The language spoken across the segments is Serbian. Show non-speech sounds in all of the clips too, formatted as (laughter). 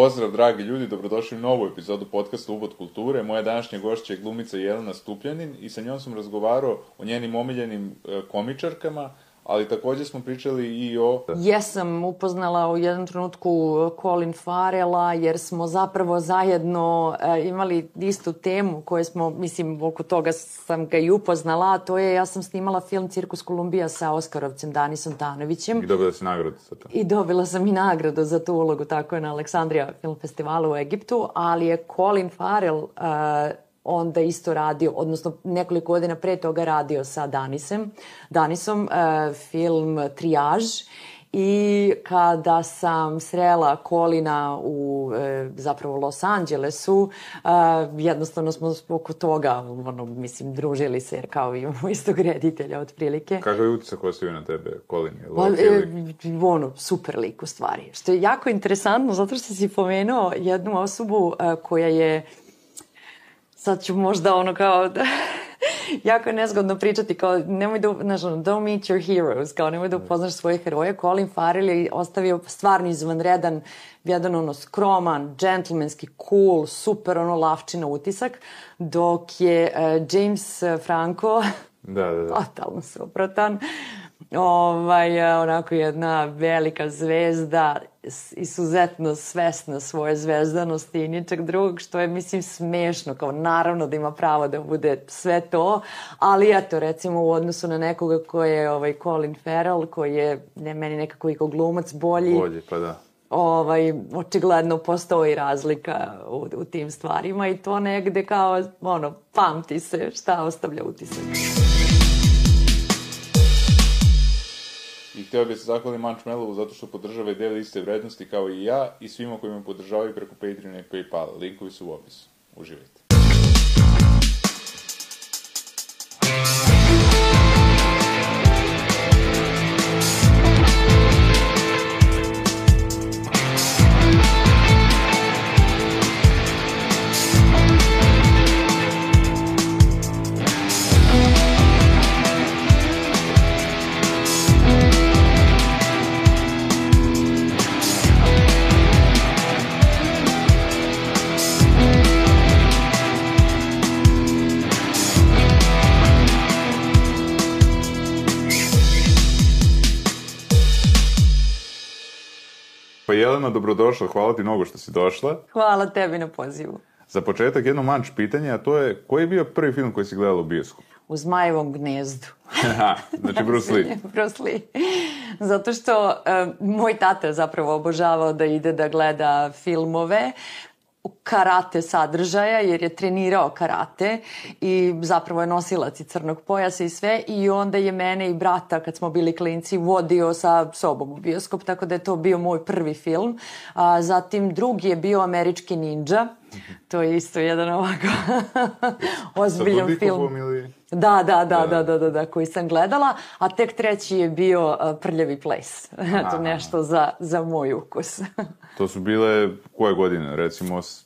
Pozdrav, dragi ljudi, dobrodošli u novu epizodu podcasta Uvod kulture. Moja današnja gošća je glumica Jelena Stupljanin i sa njom sam razgovarao o njenim omiljenim e, komičarkama, ali takođe smo pričali i o... Jesam upoznala u jednom trenutku Colin Farela, jer smo zapravo zajedno e, imali istu temu koju smo, mislim, oko toga sam ga i upoznala, a to je, ja sam snimala film Cirkus Kolumbija sa Oskarovcem Danisom Tanovićem. I dobila si nagradu za to. I dobila sam i nagradu za tu ulogu, tako je na Aleksandrija film festivalu u Egiptu, ali je Colin Farrell uh, onda isto radio, odnosno nekoliko godina pre toga radio sa Danisem, Danisom uh, film Trijaž i kada sam srela Kolina u e, zapravo Los Angelesu, e, jednostavno smo oko toga, ono, mislim, družili se jer kao imamo (laughs) istog reditelja otprilike. Kakav je utisak ostavio na tebe, Kolin? Je pa, e, ono, super lik u stvari. Što je jako interesantno, zato što si pomenuo jednu osobu e, koja je sad ću možda ono kao da, (laughs) jako je nezgodno pričati kao nemoj da, znaš, don't meet your heroes, kao nemoj da upoznaš svoje heroje. Colin Farrell je ostavio stvarno izvanredan, jedan ono skroman, džentlmenski, cool, super ono lavčina utisak, dok je uh, James Franco da, da, da. (laughs) totalno suprotan ovaj, onako jedna velika zvezda, isuzetno svesna svoje zvezdanosti i ničeg drugog, što je, mislim, smešno, kao naravno da ima pravo da bude sve to, ali eto, recimo u odnosu na nekoga ko je ovaj, Colin Farrell, koji je ne, meni nekako i kao glumac bolji, bolji pa da ovaj, očigledno postoji razlika u, u tim stvarima i to negde kao, ono, pamti se šta ostavlja utisak. I hteo bih se zahvalim Mančmelovu zato što podržava i deli iste vrednosti kao i ja i svima koji me podržavaju preko Patreon i Paypal. Linkovi su u opisu. Uživajte. Pa Jelena, dobrodošla, hvala ti mnogo što si došla. Hvala tebi na pozivu. Za početak jedno manč pitanje, a to je koji je bio prvi film koji si gledala u bioskopu? U Zmajevom gnezdu. Znači Bruce Lee. (laughs) Bruce Lee. Zato što uh, moj tata zapravo obožavao da ide da gleda filmove karate sadržaja jer je trenirao karate i zapravo je nosilac i crnog pojasa i sve i onda je mene i brata kad smo bili klinci vodio sa sobom u bioskop tako da je to bio moj prvi film. A, zatim drugi je bio Američki ninja. To je isto jedan ovako (laughs) ozbiljan film. Ili... Da, da, da, da, da, da, da, koji sam gledala, a tek treći je bio uh, Prljavi ples. (laughs) to nešto za, za moj ukus. (laughs) to su bile koje godine, recimo 80?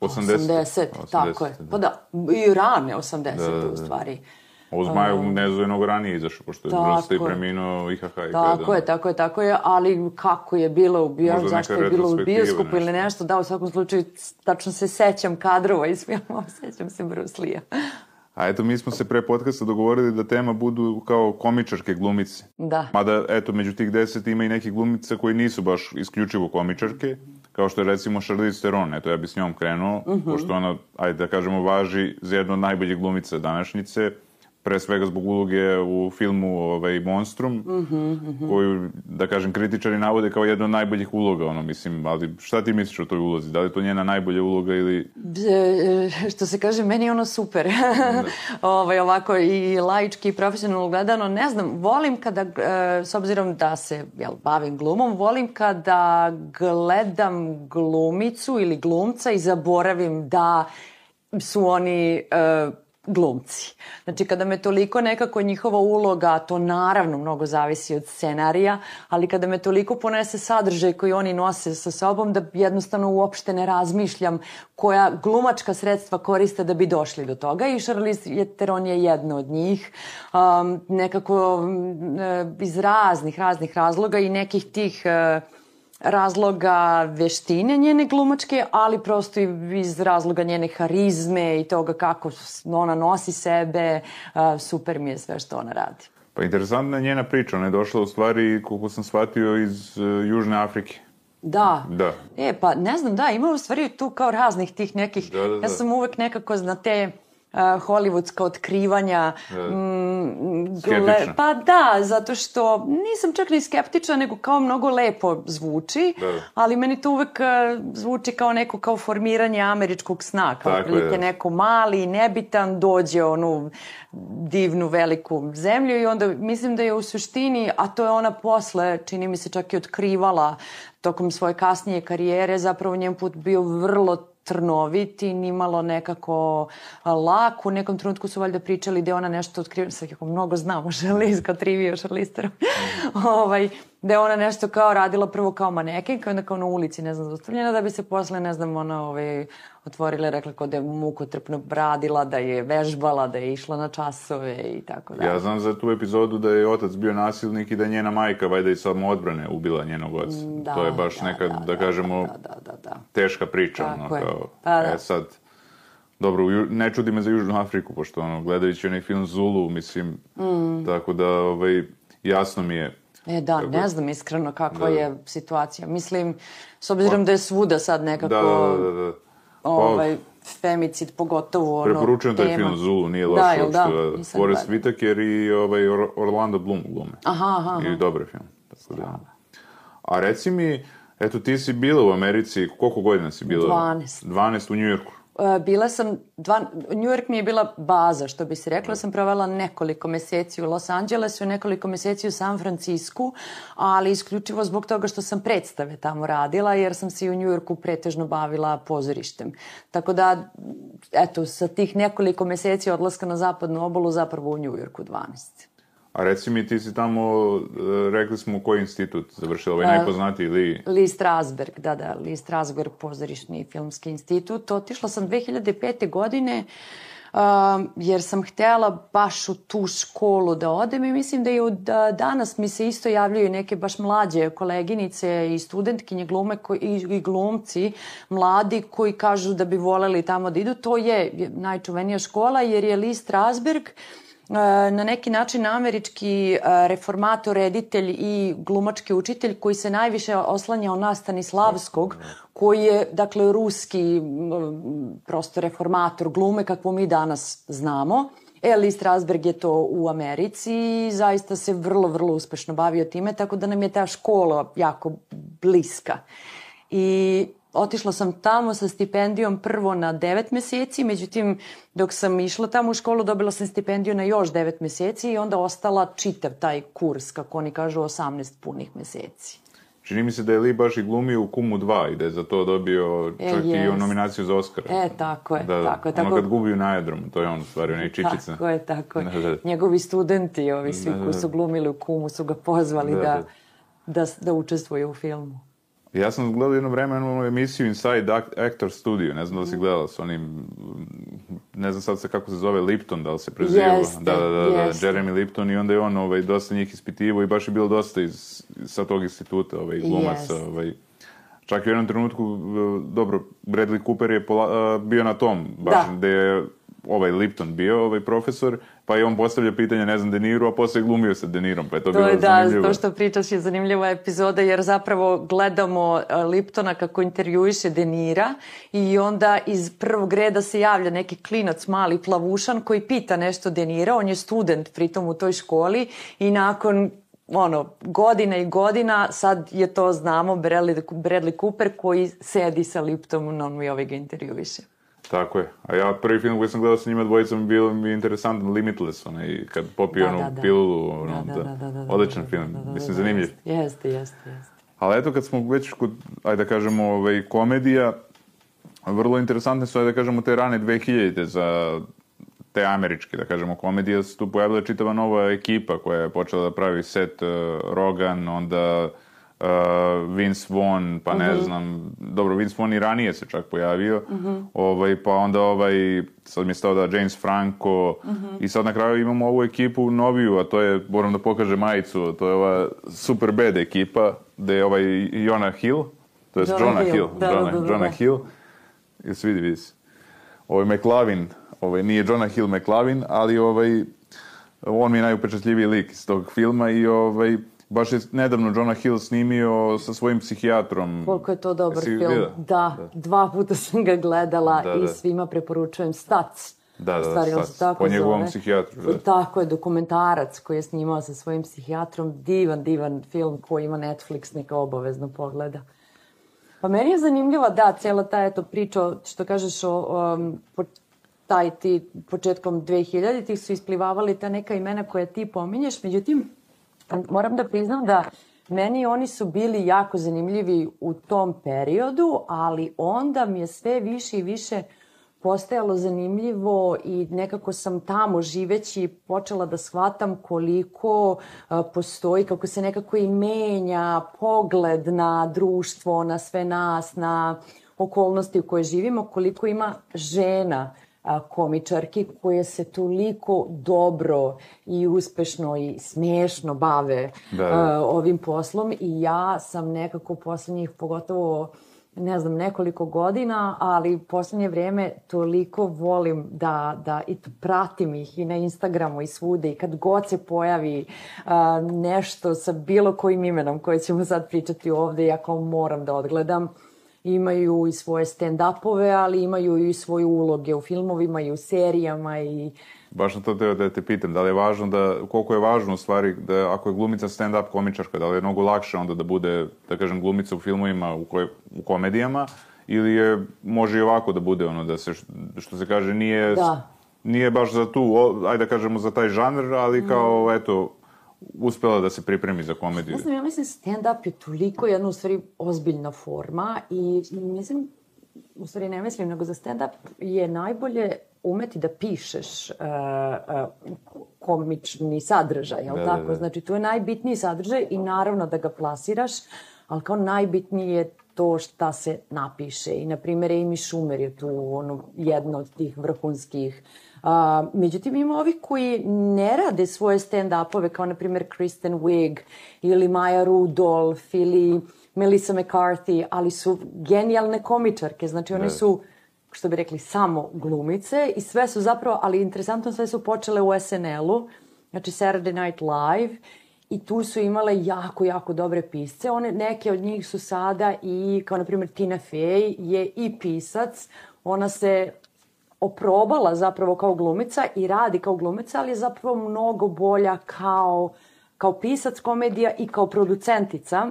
80, 80 tako je. Da. Pa da, i rane 80 da, da, da. u stvari. Ovo Zmaju um, ne zove mnogo ranije izašao, pošto je Bruce i preminuo IHH i Tako je, tako je, tako je, ali kako je bilo u bio, zašto je bilo u bioskopu ili nešto, da, u svakom slučaju, tačno se sećam kadrova iz filmova, (laughs) sećam se Bruce Lee-a. A eto, mi smo se pre podcasta dogovorili da tema budu kao komičarke glumice. Da. Mada, eto, među tih deset ima i neke glumice koji nisu baš isključivo komičarke, kao što je recimo Charlize Theron, eto, ja bi s njom krenuo, mhm. -huh. pošto ona, ajde da kažemo, važi za jednu od najboljih glumica današnjice, pre svega zbog uloge u filmu ovaj, Monstrum, uh -huh, uh -huh. koju, da kažem, kritičari navode kao jednu od najboljih uloga, ono, mislim, ali šta ti misliš o toj ulozi? Da li je to njena najbolja uloga ili... E, što se kaže, meni je ono super. Da. (laughs) ovaj, ovako i laički i profesionalno gledano, ne znam, volim kada, e, s obzirom da se jel, bavim glumom, volim kada gledam glumicu ili glumca i zaboravim da su oni uh, glumci. Znači, kada me toliko nekako njihova uloga, to naravno mnogo zavisi od scenarija, ali kada me toliko ponese sadržaj koji oni nose sa sobom, da jednostavno uopšte ne razmišljam koja glumačka sredstva koriste da bi došli do toga i Charlize Theron je jedna od njih. Um, nekako um, iz raznih, raznih razloga i nekih tih uh, razloga veštine njene glumačke, ali prosto i iz razloga njene harizme i toga kako ona nosi sebe, super mi je sve što ona radi. Pa interesantna je njena priča, ona je došla u stvari, koliko sam shvatio, iz uh, Južne Afrike. Da. Da. E, pa ne znam, da, ima u stvari tu kao raznih tih nekih, Da, da, da. ja sam uvek nekako na te hollywoodska otkrivanja Da. mm, Skeptična. pa da, zato što nisam čak ni skeptična, nego kao mnogo lepo zvuči, Da. ali meni to uvek uh, zvuči kao neko kao formiranje američkog sna, kao Tako je, prilike da. neko mali, nebitan, dođe onu divnu veliku zemlju i onda mislim da je u suštini, a to je ona posle, čini mi se čak i otkrivala tokom svoje kasnije karijere, zapravo njen put bio vrlo trnovit i nimalo nekako lak. U nekom trenutku su valjda pričali da je ona nešto otkrivala, sad kako mnogo znam o (laughs) Šarliz, kao trivio Šarlisterom, ovaj, da je ona nešto kao radila prvo kao manekenka, onda kao na ulici, ne znam, zaustavljena, da bi se posle, ne znam, ona ovaj, otvorila i rekla kao da je mukotrpno radila, da je vežbala, da je išla na časove i tako da. Ja znam za tu epizodu da je otac bio nasilnik i da je njena majka, valjda i samo odbrane, ubila njenog oca. Da, to je baš da, neka, da, da, kažemo, Da, da, da, da. teška priča. Tako ono, je. kao, Pa da. E sad, dobro, ne čudi me za Južnu Afriku, pošto ono, gledajući onaj film Zulu, mislim, Mm. tako da, ovaj, jasno mi je E da, Tako ne znam iskreno kakva Da. je situacija. Mislim, s obzirom da je svuda sad nekako Da, da, da, da. Pa, ovaj, femicid pogotovo ono, Preporučujem taj film Zulu, nije loš Da, jel da? Nisam Forrest. Whitaker i ovaj Or- Orlando Bloom glume. Aha, aha, aha. I dobar film. Tako da. A reci mi, eto ti si bila u Americi, koliko godina si bila? 12. 12 u Njujorku. E, Bila sam, dva, New York mi je bila baza, što bi se rekla, sam provela nekoliko meseci u Los Angelesu, nekoliko meseci u San Francisku, ali isključivo zbog toga što sam predstave tamo radila, jer sam se i u New Yorku pretežno bavila pozorištem. Tako da, eto, sa tih nekoliko meseci odlaska na zapadnu obalu, zapravo u New Yorku 12. A reci mi, ti si tamo, e, rekli smo koji institut završila, E, ovaj najpoznatiji ili... Lee Strasberg, da, da, Lee Strasberg, pozorišni filmski institut. Otišla sam 2005. godine um, jer sam htela baš u tu školu da odem i mislim da i od da, danas mi se isto javljaju neke baš mlađe koleginice i studentkinje glume koji, i, i glumci mladi koji kažu da bi voleli tamo da idu. To je najčuvenija škola jer je Lee Strasberg e, na neki način američki e, reformator, reditelj i glumački učitelj koji se najviše oslanjao na Stanislavskog, koji je, dakle, ruski prosto reformator glume kakvu mi danas znamo. E, Lee Strasberg je to u Americi i zaista se vrlo, vrlo uspešno bavio time, tako da nam je ta škola jako bliska. I otišla sam tamo sa stipendijom prvo na 9 meseci, međutim dok sam išla tamo u školu dobila sam stipendiju na još 9 meseci i onda ostala čitav taj kurs, kako oni kažu, 18 punih meseci. Čini mi se da je Lee baš i glumio u Kumu 2 i da je za to dobio E, čak i jest. nominaciju za Oscara. E, tako je, da, da. tako je, Ono tako- kad gubi u najadromu, to je on stvari, onaj čičica. Tako je, tako je. Da, da. Njegovi studenti, ovi svi Da, da, koji su glumili u kumu, su ga pozvali Da, da, da. da, da učestvuje u filmu. Ja sam gledao jedno vreme onu emisiju Inside Act- Actor Studio, ne znam da li Mhm. si gledala s onim, ne znam sad se kako se zove, Lipton, da li se preziva? Jeste, da, da, da, da, jeste. Jeremy Lipton i onda je on ovaj, dosta njih ispitivo i baš je bilo dosta iz, sa tog instituta ovaj, glumaca. Jeste. Ovaj, čak i u jednom trenutku, dobro, Bradley Cooper je pola, bio na tom, baš Da. gde je ovaj Lipton bio, ovaj profesor, pa je on postavlja pitanje, ne znam, De Niro, a posle glumio sa De Nirom, pa je to, To bilo je da, zanimljivo. to što pričaš je zanimljiva epizoda jer zapravo gledamo e, Liptona kako intervjuiše Denira i onda iz prvog reda se javlja neki klinac mali plavušan koji pita nešto Denira, on je student pritom u toj školi i nakon ono, godina i godina, sad je to znamo Bradley, Bradley Cooper koji sedi sa Liptonom i ovaj ga intervjuiše. Tako je. A ja prvi film koji sam gledao sa njima dvojicom bio mi je interesantan Limitless, onaj kad popio Da, onu da, da. pilulu, ono, da, odličan film, mislim zanimljiv. Jeste, jeste, jeste. Ali eto kad smo već kod, ajde da kažemo, ovaj, komedija, vrlo interesantne su, ajde da kažemo, te rane 2000-te za te američke, da kažemo, komedije, da se tu pojavila čitava nova ekipa koja je počela da pravi set uh, Rogan, onda uh, Vince Vaughn, pa ne Mhm. znam, dobro, Vince Vaughn i ranije se čak pojavio, ovaj, pa onda ovaj, sad mi je stao da James Franco, Mhm. i sad na kraju imamo ovu ekipu noviju, a to je, moram da pokažem majicu, to je ova Super Bad ekipa, gde je ovaj Jonah Hill, to je Jonah Hill, Hill, da, da, Jonah, da, da, Jonah da. Hill, Jel se vidi, vidi se. Ovaj McLavin, ovaj, nije Jonah Hill McLavin, ali ovaj, on mi je najupečatljiviji lik iz tog filma i ovaj, baš je nedavno Jonah Hill snimio sa svojim psihijatrom. Koliko je to dobar Jesi film. videla? Da, dva puta sam ga gledala Da, i da. svima preporučujem Stac. Da, da, stvari, se Stac. Po njegovom zove. psihijatru, da. Tako je, dokumentarac koji je snimao sa svojim psihijatrom. Divan, divan film koji ima Netflix, neka obavezno pogleda. Pa meni je zanimljiva, da, cijela ta eto priča, što kažeš o, um, po, taj ti početkom 2000-ih su isplivavali ta neka imena koja ti pominješ, međutim, moram da priznam da meni oni su bili jako zanimljivi u tom periodu, ali onda mi je sve više i više postajalo zanimljivo i nekako sam tamo živeći počela da shvatam koliko postoji, kako se nekako i menja pogled na društvo, na sve nas, na okolnosti u koje živimo, koliko ima žena komičarki koje se toliko dobro i uspešno i smešno bave Da, da. ovim poslom. I ja sam nekako poslednjih pogotovo ne znam, nekoliko godina, ali poslednje vreme toliko volim da, da i to pratim ih i na Instagramu i svude. I kad god se pojavi a, nešto sa bilo kojim imenom koje ćemo sad pričati ovde, ja kao moram da odgledam imaju i svoje stand-upove, ali imaju i svoje uloge u filmovima i u serijama i Baš na to teo da te pitam, da li je važno da, koliko je važno u stvari da ako je glumica stand-up komičarka, da li je mnogo lakše onda da bude, da kažem, glumica u filmovima, u, koje, u komedijama, ili je, može i ovako da bude ono, da se, što se kaže, nije, Da. nije baš za tu, ajde da kažemo za taj žanr, ali kao, eto, uspela da se pripremi za komediju. Ne znam, ja mislim stand-up je toliko jedna u stvari ozbiljna forma i mislim, u stvari ne mislim, nego za stand-up je najbolje umeti da pišeš uh, uh, komični sadržaj, jel Da, da, tako? da. Znači, to je najbitniji sadržaj i naravno da ga plasiraš, ali kao najbitnije je to šta se napiše. I, na primjer, Amy Schumer je tu ono, jedna od tih vrhunskih A, međutim, ima ovih koji ne rade svoje stand-upove, kao na primjer Kristen Wiig ili Maja Rudolph ili Melissa McCarthy, ali su genijalne komičarke. Znači, one Da. su, što bi rekli, samo glumice i sve su zapravo, ali interesantno, sve su počele u SNL-u, znači Saturday Night Live, i tu su imale jako, jako dobre pisce. One, neke od njih su sada i, kao na primjer Tina Fey, je i pisac. Ona se oprobala zapravo kao glumica i radi kao glumica, ali je zapravo mnogo bolja kao, kao pisac komedija i kao producentica.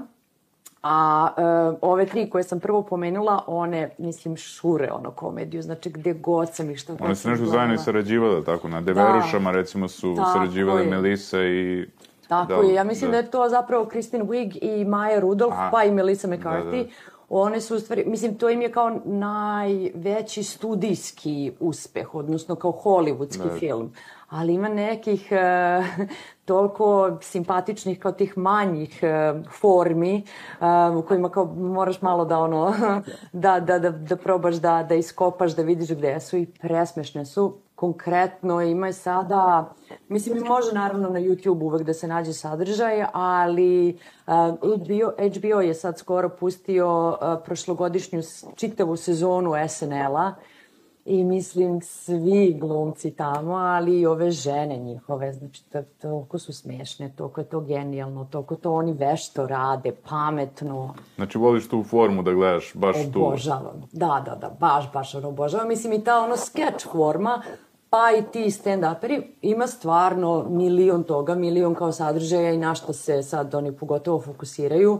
A e, ove tri koje sam prvo pomenula, one, mislim, šure ono komediju, znači gde god sam što god One su nešto zajedno i sarađivale, tako, na Deverušama, recimo, su Tako sarađivale je. Melisa i... Tako je, ja mislim da. je to zapravo Kristen Wiig i Maja Rudolph, Aha. pa i Melissa McCarthy. Da, da. One su u stvari, mislim, to im je kao najveći studijski uspeh, odnosno kao hollywoodski Da. film. Ali ima nekih e, toliko simpatičnih kao tih manjih e, formi e, u kojima kao moraš malo da ono (laughs) da, da, da, da probaš da, da iskopaš, da vidiš gde su i presmešne su. Konkretno ima je sada, mislim može naravno na YouTube uvek da se nađe sadržaj, ali uh, HBO, HBO je sad skoro pustio uh, prošlogodišnju čitavu sezonu SNL-a i mislim svi glumci tamo, ali i ove žene njihove, znači to, toliko su smešne, toliko je to genijalno, toliko to oni vešto rade, pametno. Znači, voliš tu formu da gledaš, baš tu... Obožavam. Da, da, da, baš, baš ono obožavam. Mislim i ta ono sketch forma, pa i ti stand-uperi, ima stvarno milion toga, milion kao sadržaja i na što se sad oni pogotovo fokusiraju.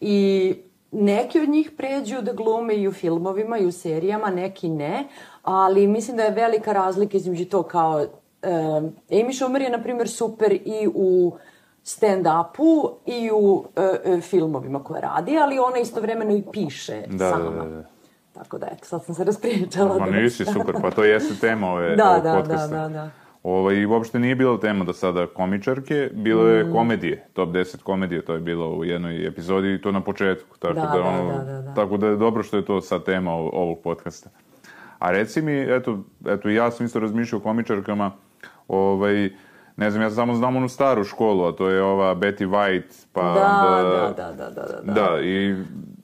I neki od njih pređu da glume i u filmovima i u serijama, neki ne, ali mislim da je velika razlika između to kao... Um, Amy Schumer je, na primjer, super i u stand-upu i u e, filmovima koje radi, ali ona istovremeno i piše Da, sama. da, da, da. Tako da, eto, sad sam se raspričala. Ma da- nisi, super, pa to jeste tema ove, (laughs) Da, ovog da, podcasta. da, da, da. Ovaj, I uopšte nije bila tema do sada komičarke, bilo je mm. komedije, top 10 komedije, to je bilo u jednoj epizodi i to na početku. Tako da, da, ono, da, da, da. Tako da je dobro što je to sad tema ovog podcasta. A reci mi, eto, eto ja sam isto razmišljao o komičarkama, ovaj, ne znam, ja samo znam onu staru školu, a to je ova Betty White, pa... Da, da, da, da, da, da. Da, i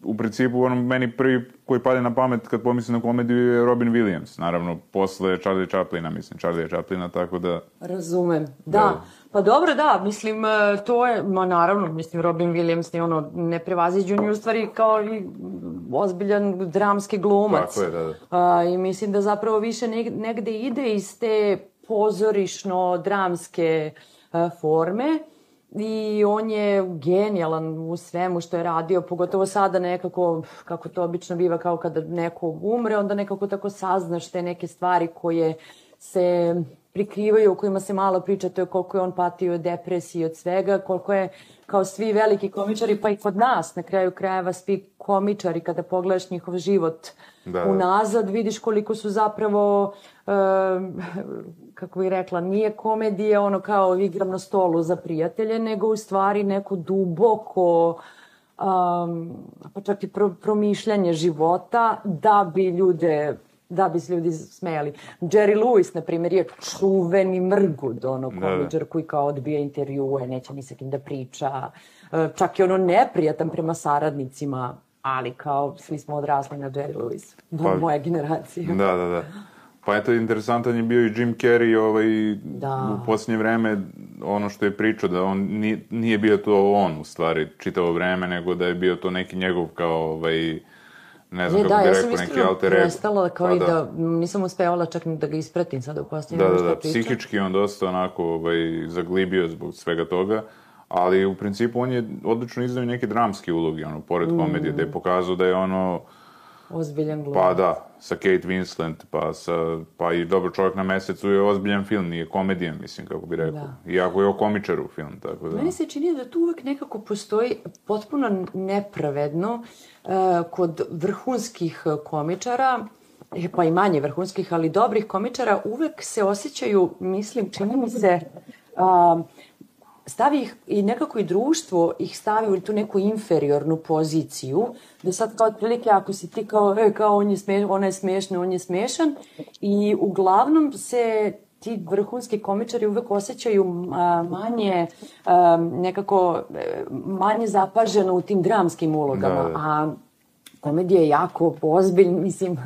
u principu ono meni prvi koji pade na pamet kad pomislim na komediju je Robin Williams, naravno posle Charlie Chaplina, mislim, Charlie Chaplina, tako da... Razumem, da. da. Pa dobro, da, mislim, e, to je, ma naravno, mislim, Robin Williams je ono neprevaziđen u stvari kao i ozbiljan dramski glumac. Tako je, da, da. A, I mislim da zapravo više negde ide iz te pozorišno-dramske e, forme. I on je genijalan u svemu što je radio, pogotovo sada nekako, kako to obično biva, kao kada neko umre, onda nekako tako saznaš te neke stvari koje se prikrivaju, o kojima se malo priča, to je koliko je on patio od depresije, od svega, koliko je kao svi veliki komičari, pa i kod nas, na kraju krajeva, svi komičari, kada pogledaš njihov život da. unazad, vidiš koliko su zapravo, e, kako bih rekla, nije komedija ono kao igram na stolu za prijatelje, nego u stvari neko duboko, um, pa čak i pro, promišljanje života da bi ljude da bi se ljudi smejali. Jerry Lewis, na primjer, je čuveni mrgud, ono, komičar da, da. koji kao odbija intervjue, neće ni sa kim da priča, e, čak i ono neprijatan prema saradnicima, ali kao svi smo odrasli na Jerry Lewis, pa, moje generacije. Da, da, da. Pa eto, interesantan je bio i Jim Carrey ovaj, da. u posljednje vreme, ono što je pričao, da on nije, nije bio to on, u stvari, čitavo vreme, nego da je bio to neki njegov kao, ovaj, ne znam je, kako da, bi rekao, neki alter ego. Da, ja sam prestala kao pa, i da, da, nisam uspevala čak ni da ga ispratim sada u posljednje da, da, da, psihički on dosta onako ovaj, zaglibio zbog svega toga, ali u principu on je odlično izdao neke dramske uloge, ono, pored mm. komedije, da je pokazao da je ono... Ozbiljan glumac. Pa da, sa Kate Winslet, pa, sa, pa i Dobro čovjek na mesecu je ozbiljan film, nije komedija, mislim, kako bi rekao. Da. Iako je o komičaru film, tako da... Meni se čini da tu uvek nekako postoji potpuno nepravedno uh, kod vrhunskih komičara, e, pa i manje vrhunskih, ali dobrih komičara, uvek se osjećaju, mislim, čini mi se, uh, stavi ih i nekako i društvo ih stavi u tu neku inferiornu poziciju, da sad kao otprilike ako si ti kao, e, kao on je smeš, ona je smešna, on je smešan i uglavnom se ti vrhunski komičari uvek osjećaju a, manje a, nekako e, manje zapaženo u tim dramskim ulogama, da, da. a komedija je jako ozbiljna, mislim,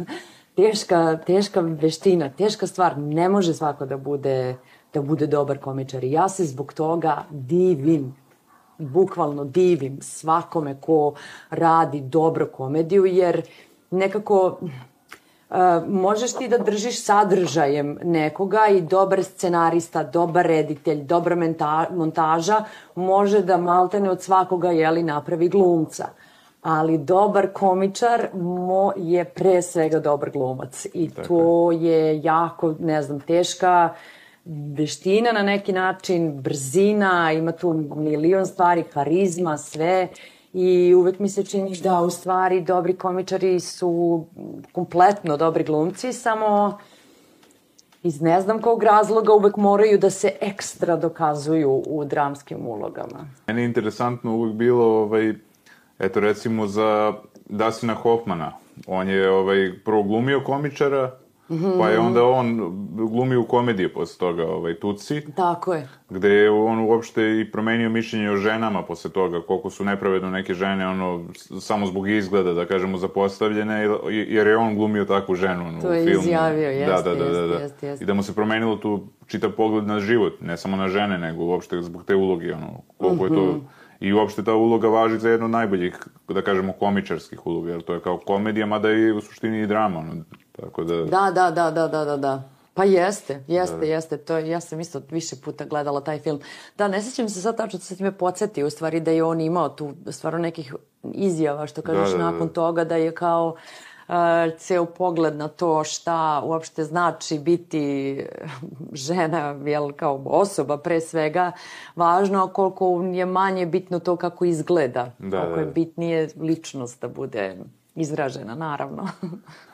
teška, teška veština, teška stvar, ne može svako da bude da bude dobar komičar. I ja se zbog toga divim, bukvalno divim svakome ko radi dobro komediju, jer nekako Uh, možeš ti da držiš sadržajem nekoga i dobar scenarista, dobar reditelj, dobra montaža može da maltene od svakoga jeli napravi glumca. Ali dobar komičar mo je pre svega dobar glumac i Tako. to je jako, ne znam, teška uh, veština na neki način, brzina, ima tu milion stvari, karizma, sve i uvek mi se čini da u stvari dobri komičari su kompletno dobri glumci, samo iz ne znam kog razloga uvek moraju da se ekstra dokazuju u dramskim ulogama. Meni je interesantno uvek bilo, ovaj, eto recimo za Dustina Hoffmana, on je ovaj, prvo glumio komičara, -hmm. Pa je onda on glumio u komediji posle toga, ovaj, Tuci. Tako je. Gde je on uopšte i promenio mišljenje o ženama posle toga, koliko su nepravedno neke žene, ono, samo zbog izgleda, da kažemo, zapostavljene, jer je on glumio takvu ženu ono, to u filmu. To je izjavio, jeste, da, da, da, da, da. Jeste, jeste. I da mu se promenilo tu čitav pogled na život, ne samo na žene, nego uopšte zbog te uloge, ono, koliko mm -hmm. je to... Mhm. I uopšte ta uloga važi za jedno od najboljih, da kažemo, komičarskih uloga, jer to je kao komedija, mada je u suštini i drama. Ono, Tako da... Da, da, da, da, da, da, da. Pa jeste, jeste, da. jeste. To, ja sam isto više puta gledala taj film. Da, ne sećam se sad tačno, sad me podsjeti u stvari da je on imao tu stvarno nekih izjava, što kažeš, da, da, da. nakon toga da je kao uh, ceo pogled na to šta uopšte znači biti (laughs) žena, jel, kao osoba pre svega, važno, a koliko je manje bitno to kako izgleda. Da, koliko da, da. je bitnije ličnost da bude izražena, naravno. (laughs)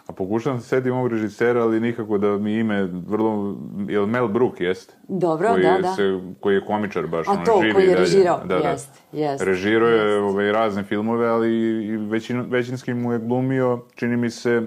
A pokušavam se setim ovog režisera, ali nikako da mi ime vrlo... Je li Mel Brook, jest? Dobro, koji da, je, da. Se, koji je komičar baš, A ono, to, živi koji je režirao, da, da. jest, jest. Režirao je ovaj, razne filmove, ali i većin, većinski mu je glumio, čini mi se,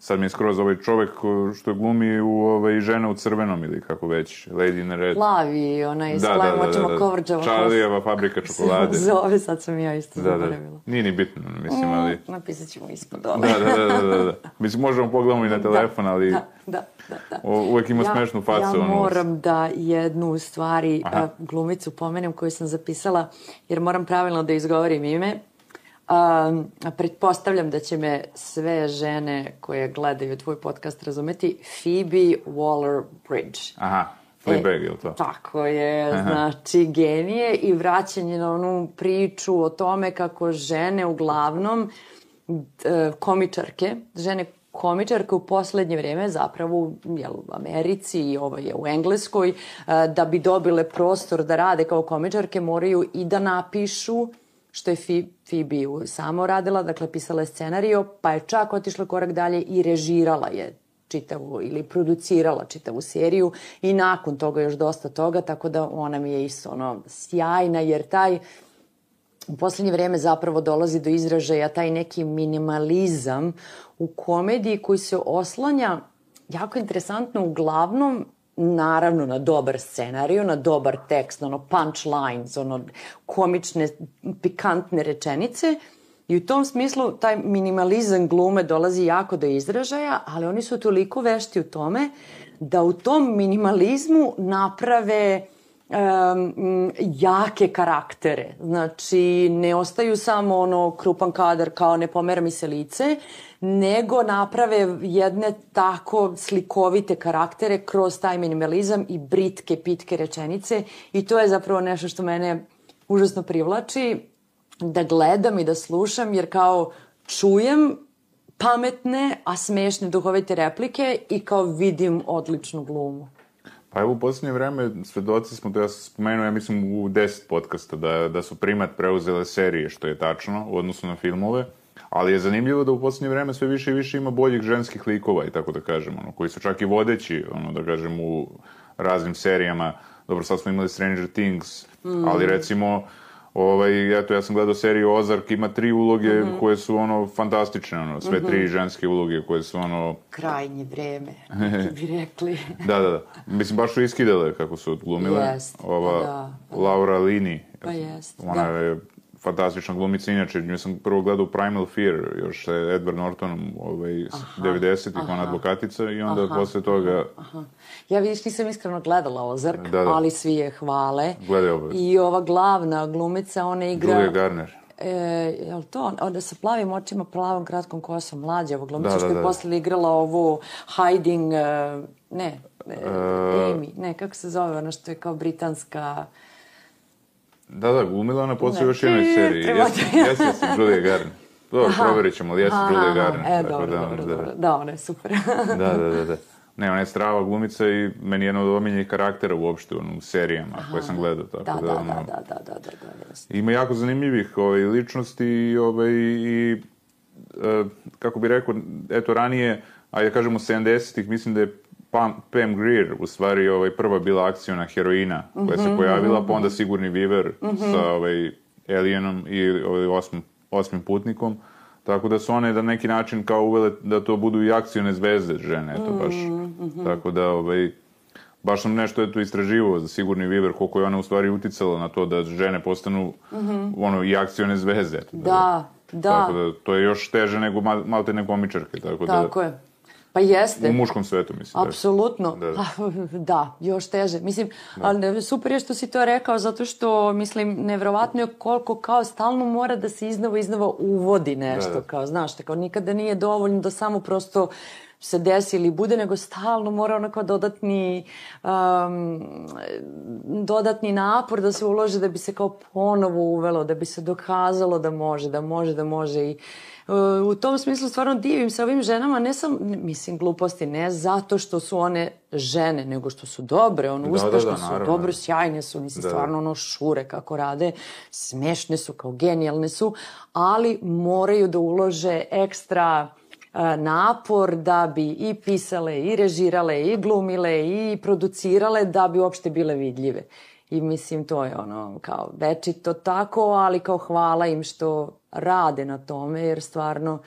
sad mi je skroz ovaj čovek što glumi u ovaj, žena u crvenom ili kako već, Lady in Red. Plavi, onaj s plavim očima kovrđava. Charlijeva fabrika (laughs) čokolade. Zove, sad sam ja isto da, da. zaboravila. Nije ni bitno, mislim, ali... Napisat ćemo ispod ove. Da, da, da, da, da. Mislim, možemo pogledamo i na (laughs) telefon, ali Da, da, da. da. o, uvek ima smešnu facu. Ja ono, moram da jednu stvari Aha. glumicu pomenem koju sam zapisala, jer moram pravilno da izgovorim ime. A pretpostavljam da će me sve žene koje gledaju tvoj podcast razumeti. Phoebe Waller-Bridge. Aha, Fleabag, je li to? E, Tako je, znači genije i vraćanje na onu priču o tome kako žene uglavnom e, komičarke, žene komičarke u poslednje vreme zapravo jel, u Americi i ovo je u Engleskoj e, da bi dobile prostor da rade kao komičarke moraju i da napišu što je Phoebe samo radila, dakle pisala je scenario, pa je čak otišla korak dalje i režirala je čitavu ili producirala čitavu seriju i nakon toga još dosta toga, tako da ona mi je isto ono sjajna jer taj u poslednje vreme zapravo dolazi do izražaja taj neki minimalizam u komediji koji se oslanja jako interesantno uglavnom naravno na dobar scenariju, na dobar tekst, ono punchlines, ono komične, pikantne rečenice. I u tom smislu taj minimalizam glume dolazi jako do izražaja, ali oni su toliko vešti u tome da u tom minimalizmu naprave um, jake karaktere. Znači, ne ostaju samo ono krupan kadar kao ne pomera mi se lice, nego naprave jedne tako slikovite karaktere kroz taj minimalizam i britke, pitke rečenice i to je zapravo nešto što mene užasno privlači da gledam i da slušam jer kao čujem pametne, a smešne duhovite replike i kao vidim odličnu glumu. Pa evo u posljednje vreme svedoci smo, to ja sam spomenuo, ja mislim u 10 podcasta, da, da su primat preuzele serije, što je tačno, u odnosu na filmove, ali je zanimljivo da u posljednje vreme sve više i više ima boljih ženskih likova, i tako da kažem, ono, koji su čak i vodeći, ono, da kažem, u raznim serijama. Dobro, sad smo imali Stranger Things, ali recimo, Ovaj, eto, ja sam gledao seriju Ozark, ima tri uloge koje su ono fantastične, ono, sve tri ženske uloge koje su ono, Krajnje vreme, (laughs) neki bi rekli. Da, da, da. Mislim, baš su iskidale kako su odglumile. Jest, Ova da, Laura Lini. Pa jest, Ona da. je fantastična glumica. Inače, nju sam prvo gledao Primal Fear, još sa Edward Nortonom, ovaj, s 90-ih, ona advokatica, i onda posle toga... Aha. Ja vidiš, nisam iskreno gledala Ozark, Da, da. ali svi je hvale. Gledaj obavezno. I ova glavna glumica, ona igra... Julia Garner. E, je li to? Onda sa plavim očima, plavom kratkom kosom, mlađa ova glumica Da, što da, je da. posle igrala ovu Hiding, e, ne, e, Amy, ne, kako se zove, ona što je kao britanska... Da, da, glumila ona posle još jednoj seriji. Treba Jesi, da- jesi, jesi Julia Garner. Dobro, proverit ćemo, ali jesi Julia Garner. E, dobro, da, dobro, da, dobro. Da, ona je super. Da, da, da, da. (laughs) Ne, ona je strava glumica i meni je jedna od omiljenih karaktera uopšte ono, u serijama koje sam gledao. Tako da, da, da, ono, da, da, da, da, da, da, jeste. Ima jako zanimljivih ovaj, ličnosti i, ovaj, i e, kako bi rekao, eto ranije, a ja kažem u 70-ih, mislim da je Pam, Pam Grier u stvari ovaj, prva bila akcijona heroina koja se pojavila, pa onda Sigurni Viver sa ovaj, Alienom i ovaj, osmim, osmim putnikom. Tako da su one na neki način kao uvele da to budu i akcione zvezde žene, eto baš. Tako da, ovaj, baš sam nešto eto istraživao za Sigurni Viver, koliko je ona u stvari uticala na to da žene postanu ono, i akcione zvezde. Eto, Da, da. Tako da, to je još teže nego mal, malte ne komičarke, tako, Tako da, je. Pa jeste. u muškom svetu, mislim. da. Apsolutno. Da. Da. (laughs) da, još teže. Mislim, ali ne, super je što si to rekao, zato što, mislim, nevjerovatno je koliko kao stalno mora da se iznova iznova uvodi nešto, Da, da. kao, znaš, kao nikada nije dovoljno da samo prosto se desi ili bude, nego stalno mora onako dodatni um, dodatni napor da se ulože da bi se kao ponovo uvelo, da bi se dokazalo da može, da može, da može i uh, u tom smislu stvarno divim se ovim ženama, ne sam, mislim gluposti, ne zato što su one žene, nego što su dobre, ono, Da, uspešne da, da, su, naravno. dobro, sjajne su, mislim, Da, da. stvarno ono šure kako rade, smešne su, kao genijalne su, ali moraju da ulože ekstra napor da bi i pisale, i režirale, i glumile, i producirale da bi uopšte bile vidljive. I mislim, to je ono, kao večito tako, ali kao hvala im što rade na tome, jer stvarno,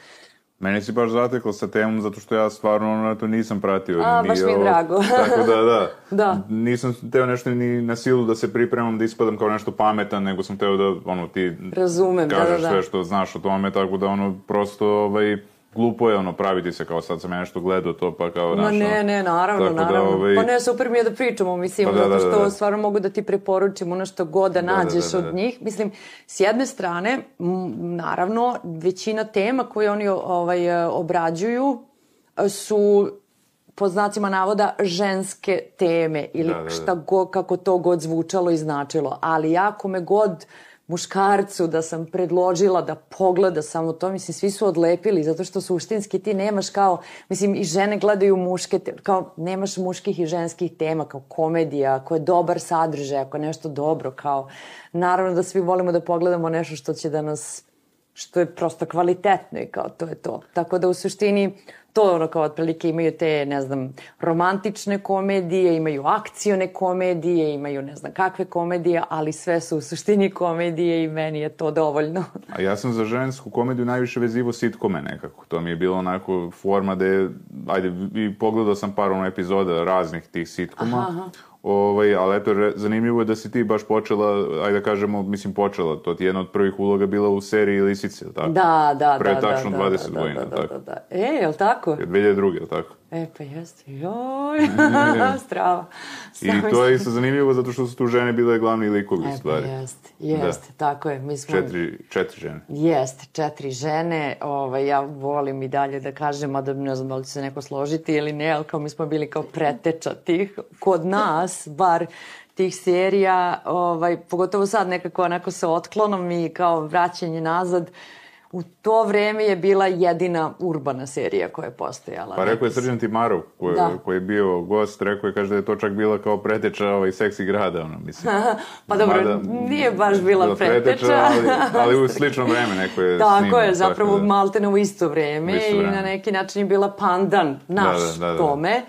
Meni si baš zatekla sa temom zato što ja stvarno ono, to nisam pratio. A, baš mi je drago. (laughs) Tako da, da. (laughs) Da. Nisam teo nešto ni na silu da se pripremam, da ispadam kao nešto pametan, nego sam teo da, ono, ti Razumem, da, kažeš da, da. sve što znaš o tome, tako da, ono, prosto, ovaj, glupo je, ono, praviti se kao sad sam ja nešto gledao to, pa kao, Ma znaš, ne, ne, naravno, tako naravno. Da, ovaj, Pa ne, super mi je da pričamo, mislim, Pa da, zato da, što da, da. stvarno mogu da ti preporučim ono što god da Da, da, nađeš da, da, od da. njih. Mislim, s jedne strane, m, naravno, većina tema koje oni ovaj, obrađuju e, su po znacima navoda ženske teme ili Da, da, da. šta go, kako to god zvučalo i značilo. Ali jako me god muškarcu da sam predložila da pogleda samo to, mislim, svi su odlepili, zato što suštinski ti nemaš kao, mislim, i žene gledaju muške, te, kao nemaš muških i ženskih tema, kao komedija, ako je dobar sadržaj, ako je nešto dobro, kao, naravno da svi volimo da pogledamo nešto što će da nas što je prosto kvalitetno i kao to je to. Tako da u suštini to ono kao otprilike imaju te, ne znam, romantične komedije, imaju akcione komedije, imaju ne znam kakve komedije, ali sve su u suštini komedije i meni je to dovoljno. (laughs) A ja sam za žensku komediju najviše vezivo sitkome nekako. To mi je bilo onako forma da je, ajde, i pogledao sam par ono epizoda raznih tih sitkoma. Aha, aha. Ovaj, ali eto, zanimljivo je da si ti baš počela, ajde da kažemo, mislim počela, to ti je jedna od prvih uloga bila u seriji Lisice, tako? Da, da, Pre da. tačno da, 20 da, godina, da, da, tako? da, da. E, je li tako? Od 2002. jel tako? E, pa jeste. Joj, (laughs) strava. I to je isto zanimljivo zato što su tu žene bile glavni likovi, u E, pa stvari. jeste, jeste, tako je. Mi smo... Četiri, četiri žene. Jeste, četiri žene, ovaj, ja volim i dalje da kažem, mada ne znam da li će se neko složiti ili ne, ali kao mi smo bili kao preteča tih, kod nas, bar tih serija, ovaj, pogotovo sad nekako onako sa otklonom i kao vraćanje nazad, u to vreme je bila jedina urbana serija koja je postojala. Pa rekao je Srđan Timarov, koji, Da. koji je bio gost, rekao je, kaže da je to čak bila kao preteča ovaj, seksi grada, ono, mislim. (laughs) Pa dobro, Mada- nije baš bila preteča. ali, ali u slično vreme neko je Tako snimao, je, zapravo da. maltene u isto vreme U isto i vreme. na neki način je bila pandan naš Da, da, da, da. tome.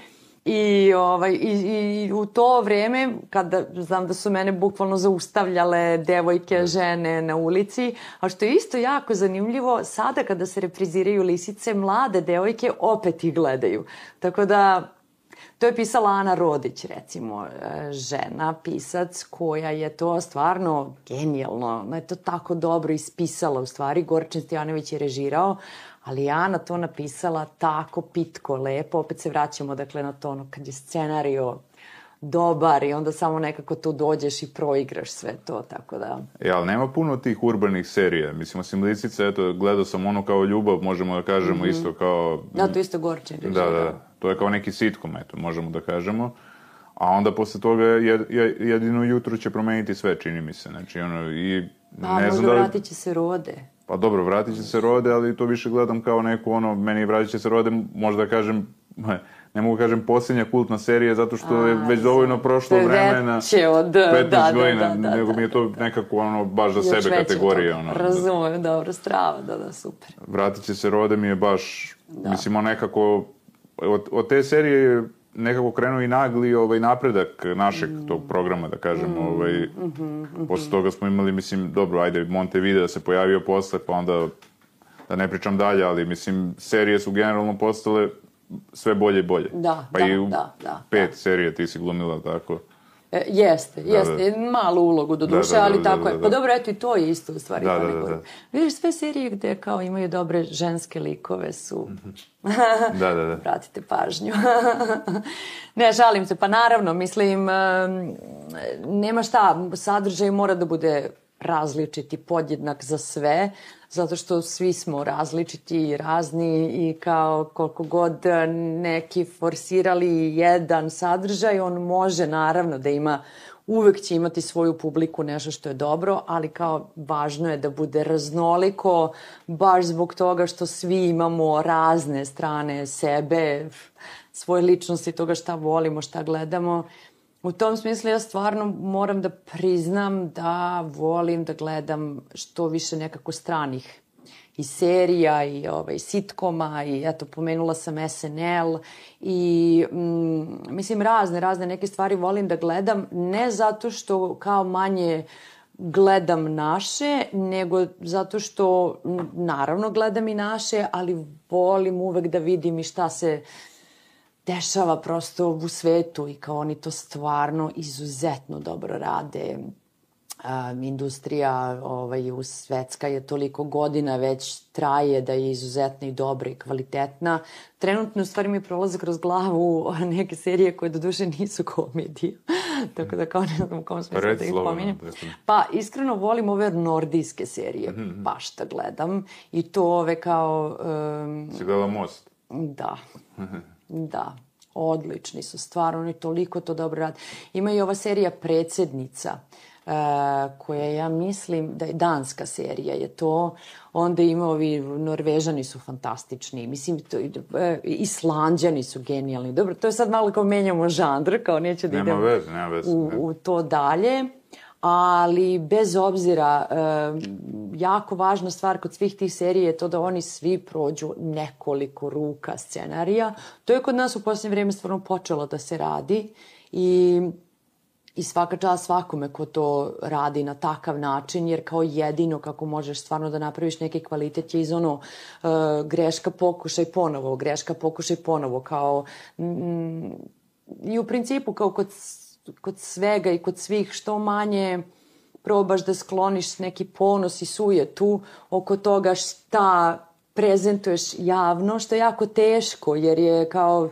I, ovaj, i, I u to vreme, kada znam da su mene bukvalno zaustavljale devojke, žene na ulici, a što je isto jako zanimljivo, sada kada se repriziraju lisice, mlade devojke opet ih gledaju. Tako da, To je pisala Ana Rodić, recimo, e, žena, pisac, koja je to stvarno genijalno, ona je to tako dobro ispisala, u stvari, Gorčin Stojanović je režirao, ali je Ana to napisala tako pitko, lepo, opet se vraćamo, dakle, na to, ono, kad je scenario dobar i onda samo nekako tu dođeš i proigraš sve to, tako da... E, ali nema puno tih urbanih serija. Mislim, osim Lisice, eto, gledao sam ono kao ljubav, možemo da kažemo isto kao... Da, to isto Gorčin Da, režirao. da, da. To je kao neki sitcom, eto, možemo da kažemo. A onda posle toga jed, jed- jedino jutro će promeniti sve, čini mi se. Znači, ono, i Pa, ne možda znam da vratit će se rode. Pa dobro, vratit će se rode, ali to više gledam kao neku ono, meni vratit će se rode, možda kažem, ne mogu kažem posljednja kultna serija, zato što je već dovoljno prošlo vremena. veće od- 15 da, da, godina, da, da, nego da, mi je to nekako ono, baš za Još sebe toga. Ono, Razumem, dobro, strava, da, da, super. Vratit će se rode mi je baš, mislimo nekako, od, od te serije je nekako krenuo i nagli ovaj napredak našeg Mm. tog programa, da kažem, ovaj, mhm, posle toga smo imali, mislim, dobro, ajde, Montevideo se pojavio posle, pa onda, da ne pričam dalje, ali, mislim, serije su generalno postale sve bolje i bolje. Da, pa da, i u da, da, pet serije ti si glumila, tako. E, jeste, jeste. Malu ulogu do Da, duše, da, da, ali da, tako da, je. da. Pa dobro, eto i to je isto u stvari. Da, da, da, da. Vidiš, sve serije gde kao imaju dobre ženske likove su... Da, da, da. (laughs) Vratite pažnju. (laughs) ne, žalim se. Pa naravno, mislim, em, nema šta, sadržaj mora da bude različiti, podjednak za sve, zato što svi smo različiti i razni i kao koliko god neki forsirali jedan sadržaj, on može naravno da ima uvek će imati svoju publiku nešto što je dobro, ali kao važno je da bude raznoliko, baš zbog toga što svi imamo razne strane sebe, svoje ličnosti, toga šta volimo, šta gledamo. U tom smislu ja stvarno moram da priznam da volim da gledam što više nekako stranih i serija i ovaj, sitkoma i eto pomenula sam SNL i mm, mislim razne, razne neke stvari volim da gledam ne zato što kao manje gledam naše, nego zato što naravno gledam i naše, ali volim uvek da vidim i šta se dešava prosto u svetu i kao oni to stvarno izuzetno dobro rade um, industrija ovaj, u svetska je toliko godina već traje da je izuzetna i dobra i kvalitetna. Trenutno u stvari mi prolaze kroz glavu (laughs) neke serije koje do duše nisu komedije. (laughs) Tako da kao ne znam u kom smislu da ih pominjem. Pa iskreno volim ove nordijske serije, mm -hmm. baš da gledam. I to ove kao... Um, si gledala Most? Da. (laughs) da. Odlični su, stvarno, oni toliko to dobro rade. Ima i ova serija Predsednica. Uh, koja ja mislim da je danska serija je to. Onda ima ovi Norvežani su fantastični. Mislim, to, e, Islanđani su genijalni. Dobro, to je sad malo kao menjamo žandr, kao neće da idem veze, nema veze, u, u to dalje. Ali bez obzira, e, jako važna stvar kod svih tih serija je to da oni svi prođu nekoliko ruka scenarija. To je kod nas u posljednje vreme stvarno počelo da se radi i I svaka čast svakome ko to radi na takav način, jer kao jedino kako možeš stvarno da napraviš neki kvalitet je iz ono uh, greška pokušaj ponovo, greška pokušaj ponovo, kao mm, i u principu kao kod, kod svega i kod svih što manje probaš da skloniš neki ponos i sujetu oko toga šta prezentuješ javno, što je jako teško, jer je kao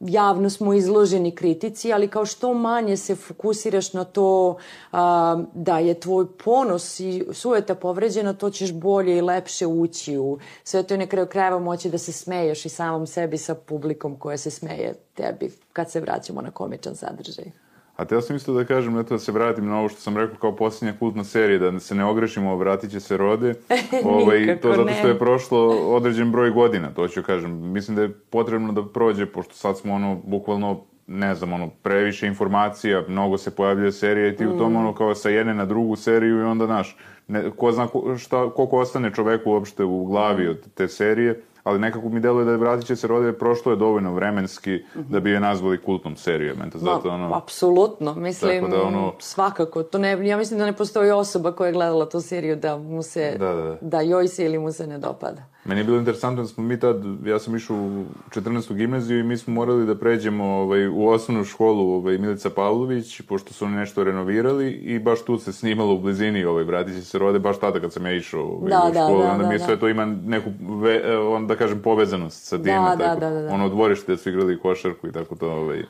javno smo izloženi kritici, ali kao što manje se fokusiraš na to a, da je tvoj ponos i sujeta povređena, to ćeš bolje i lepše ući u sve to je na kraju krajeva moći da se smeješ i samom sebi sa publikom koja se smeje tebi kad se vraćamo na komičan sadržaj. A te ja sam isto da kažem, eto da se vratim na ovo što sam rekao kao posljednja kultna serija, da se ne ogrešimo, vratit će se rode. (laughs) ovaj, to zato što je prošlo određen broj godina, to ću kažem. Mislim da je potrebno da prođe, pošto sad smo ono, bukvalno, ne znam, ono, previše informacija, mnogo se pojavljuje serija i ti mm. u tom mm. ono kao sa jedne na drugu seriju i onda, znaš, ne, ko zna ko, šta, koliko ostane čoveku uopšte u glavi od te serije ali nekako mi deluje da je Vratit će se rode, prošlo je dovoljno vremenski mm -hmm. da bi je nazvali kultnom serijom. Eto, zato, ono, apsolutno, mislim, da ono, svakako. To ne, ja mislim da ne postoji osoba koja je gledala tu seriju da mu se, da, da. da joj se ili mu se ne dopada. Meni je bilo interesantno da smo mi tad, ja sam išao u 14. gimnaziju i mi smo morali da pređemo ovaj, u osnovnu školu ovaj, Milica Pavlović, pošto su oni nešto renovirali i baš tu se snimalo u blizini ovaj, Bratići se rode, baš tada kad sam ja išao ovaj, da, u da, školu, da, da, onda mi je da, sve da. to ima neku, ve, e, on, da kažem, povezanost sa time, da, tako, da, da, da. ono dvorište da su igrali košarku i tako to, ovaj,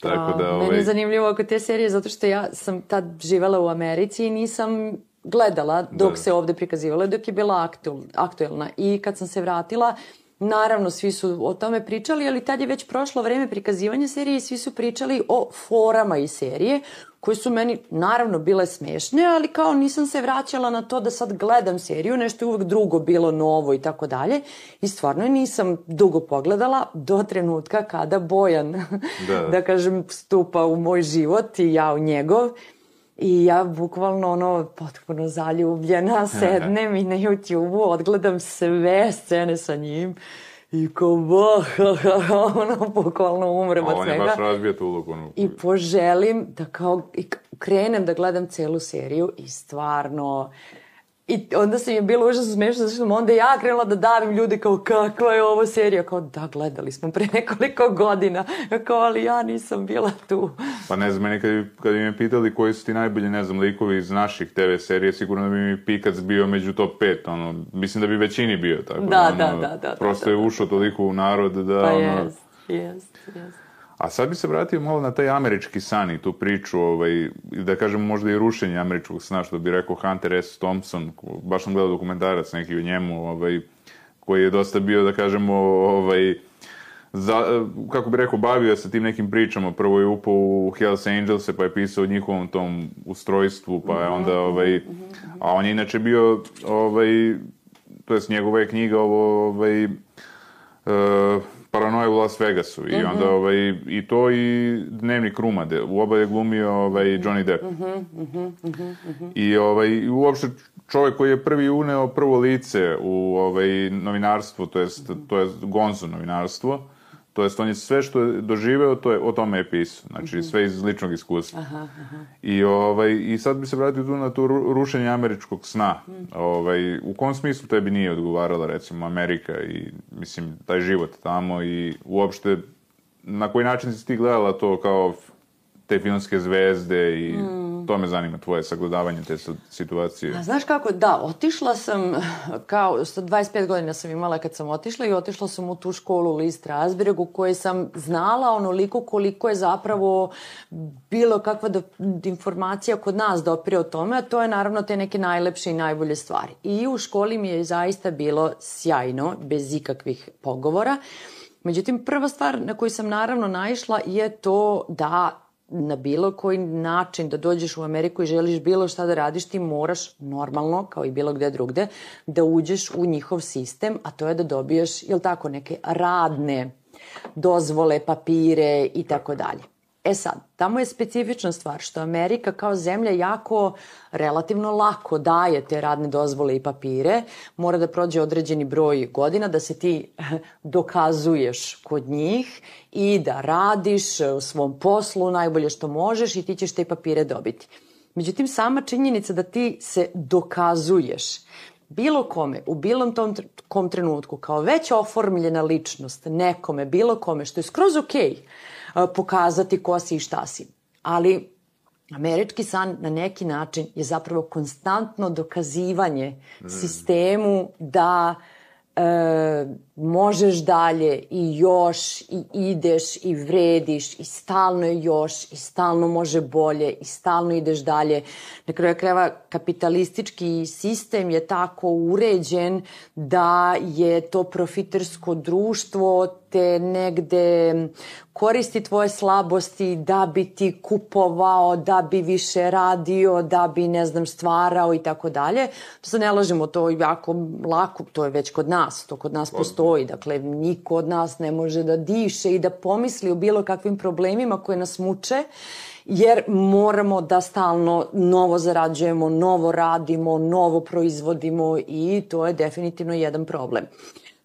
Tako da, ovaj... Meni je zanimljivo oko te serije zato što ja sam tad živela u Americi i nisam gledala dok da. se ovde prikazivala, dok je bila aktuelna. I kad sam se vratila, Naravno, svi su o tome pričali, ali tad je već prošlo vreme prikazivanja serije i svi su pričali o forama iz serije, koje su meni naravno bile smešne, ali kao nisam se vraćala na to da sad gledam seriju, nešto je uvek drugo bilo novo i tako dalje. I stvarno nisam dugo pogledala do trenutka kada Bojan, da, (laughs) da kažem, stupa u moj život i ja u njegov. I ja bukvalno ono potpuno zaljubljena sednem i na YouTube-u odgledam sve scene sa njim i kao bah, ono bukvalno umrem od svega. On je baš razbio tu ulogu. I poželim da kao, i krenem da gledam celu seriju i stvarno I onda sam je bilo užasno smešno, zato što sam onda ja krenula da davim ljude kao kakva je ovo serija, kao da gledali smo pre nekoliko godina, kao ali ja nisam bila tu. Pa ne znam, meni kad, kad bi me pitali koji su ti najbolji, ne znam, likovi iz naših TV serije, sigurno da bi mi Pikac bio među top 5, ono, mislim da bi većini bio, tako da, da, ono, da, da, prosto da, je ušao toliko u narod da, pa ono... jest, jest, jest. A sad bi se vratio malo na taj američki san i tu priču, ovaj, da kažem možda i rušenje američkog sna, što bi rekao Hunter S. Thompson, baš sam gledao dokumentarac neki o njemu, ovaj, koji je dosta bio, da kažemo, ovaj, za, kako bi rekao, bavio se tim nekim pričama. Prvo je upao u Hells Angels, pa je pisao o njihovom tom ustrojstvu, pa je onda, ovaj, a on je inače bio, ovaj, to jest njegova je knjiga ovo, ovaj, uh, Paranoja u Las Vegasu i Mhm. onda ovaj, i to i Dnevnik Rumade. U oba je glumio ovaj, Johnny Depp. Mhm, I ovaj, uopšte čovjek koji je prvi uneo prvo lice u ovaj, novinarstvo, to jest, to jest gonzo novinarstvo, to jest on je sve što je doživeo, to je, o tome je pisao. Znači, sve iz ličnog iskustva. I, ovaj, I sad bi se vratio tu na to ru- rušenje američkog sna. Ovaj, u kom smislu tebi nije odgovarala, recimo, Amerika i, mislim, taj život tamo i uopšte na koji način si ti gledala to kao te filmske zvezde i to me zanima, tvoje sagledavanje te situacije. A znaš kako, da, otišla sam, kao, sa 25 godina sam imala kad sam otišla i otišla sam u tu školu u Lee Strasberg u kojoj sam znala onoliko koliko je zapravo bilo kakva do, informacija kod nas dopire o tome, a to je naravno te neke najlepše i najbolje stvari. I u školi mi je zaista bilo sjajno, bez ikakvih pogovora. Međutim, prva stvar na koju sam naravno naišla je to da na bilo koji način da dođeš u Ameriku i želiš bilo šta da radiš, ti moraš normalno, kao i bilo gde drugde, da uđeš u njihov sistem, a to je da dobiješ, jel tako, neke radne dozvole, papire i tako dalje. E sad, tamo je specifična stvar što Amerika kao zemlja jako relativno lako daje te radne dozvole i papire. Mora da prođe određeni broj godina da se ti (laughs) dokazuješ kod njih i da radiš u svom poslu najbolje što možeš i ti ćeš te papire dobiti. Međutim, sama činjenica da ti se dokazuješ bilo kome, u bilo tom kom trenutku, kao već oformljena ličnost nekome, bilo kome, što je skroz okej, a, pokazati ko si i šta si. Ali američki san na neki način je zapravo konstantno dokazivanje sistemu da e, možeš dalje i još i ideš i vrediš i stalno još i stalno može bolje i stalno ideš dalje. Na kraju krajeva kapitalistički sistem je tako uređen da je to profitersko društvo te negde koristi tvoje slabosti da bi ti kupovao, da bi više radio, da bi, ne znam, stvarao i tako dalje. To se ne lažemo, to je jako lako, to je već kod nas, to kod nas postoji. Dakle, niko od nas ne može da diše i da pomisli o bilo kakvim problemima koje nas muče, jer moramo da stalno novo zarađujemo, novo radimo, novo proizvodimo i to je definitivno jedan problem.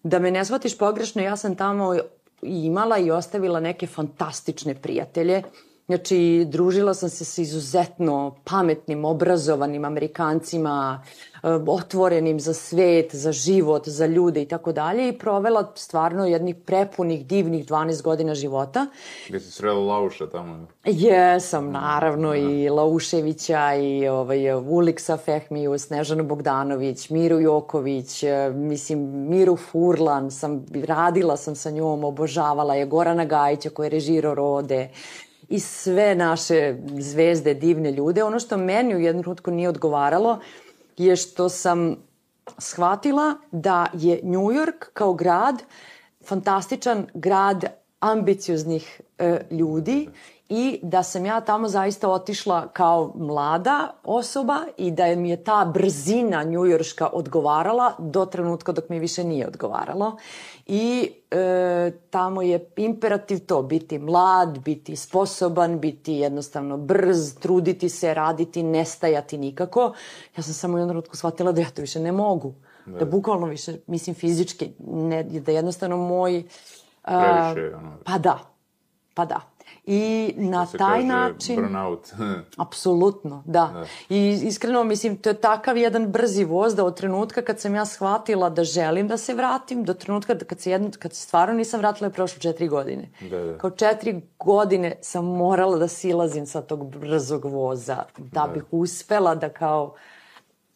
Da me ne shvatiš pogrešno, ja sam tamo imala i ostavila neke fantastične prijatelje. Znači, družila sam se sa izuzetno pametnim, obrazovanim Amerikancima, e, otvorenim za svet, za život, za ljude i tako dalje i provela stvarno jednih prepunih, divnih 12 godina života. Gde si srela Lauša tamo? Jesam, naravno, i Lauševića, i ovaj, Uliksa Fehmiju, Snežanu Bogdanović, Miru Joković, eh, mislim, Miru Furlan, sam, radila sam sa njom, obožavala je, Gorana Gajića koji je režirao Rode, i sve naše zvezde, divne ljude. Ono što meni u jednom trenutku nije odgovaralo je što sam shvatila da je New York kao grad fantastičan grad ambicioznih e, ljudi i da sam ja tamo zaista otišla kao mlada osoba i da mi je ta brzina njujorška odgovarala do trenutka dok mi više nije odgovaralo. I e, tamo je imperativ to, biti mlad, biti sposoban, biti jednostavno brz, truditi se, raditi, nestajati nikako. Ja sam samo u jednom trenutku shvatila da ja to više ne mogu. Da, da bukvalno više, mislim fizički, ne, da jednostavno moj... a, Previše, ono, Pa da, pa da. I na se taj kaže način... burnout. (laughs) Apsolutno, da. da. I iskreno, mislim, to je takav jedan brzi voz da od trenutka kad sam ja shvatila da želim da se vratim, do trenutka da kad se, jedno, kad se stvarno nisam vratila je prošlo četiri godine. Da, da. Kao četiri godine sam morala da silazim sa tog brzog voza da, da. bih uspela da kao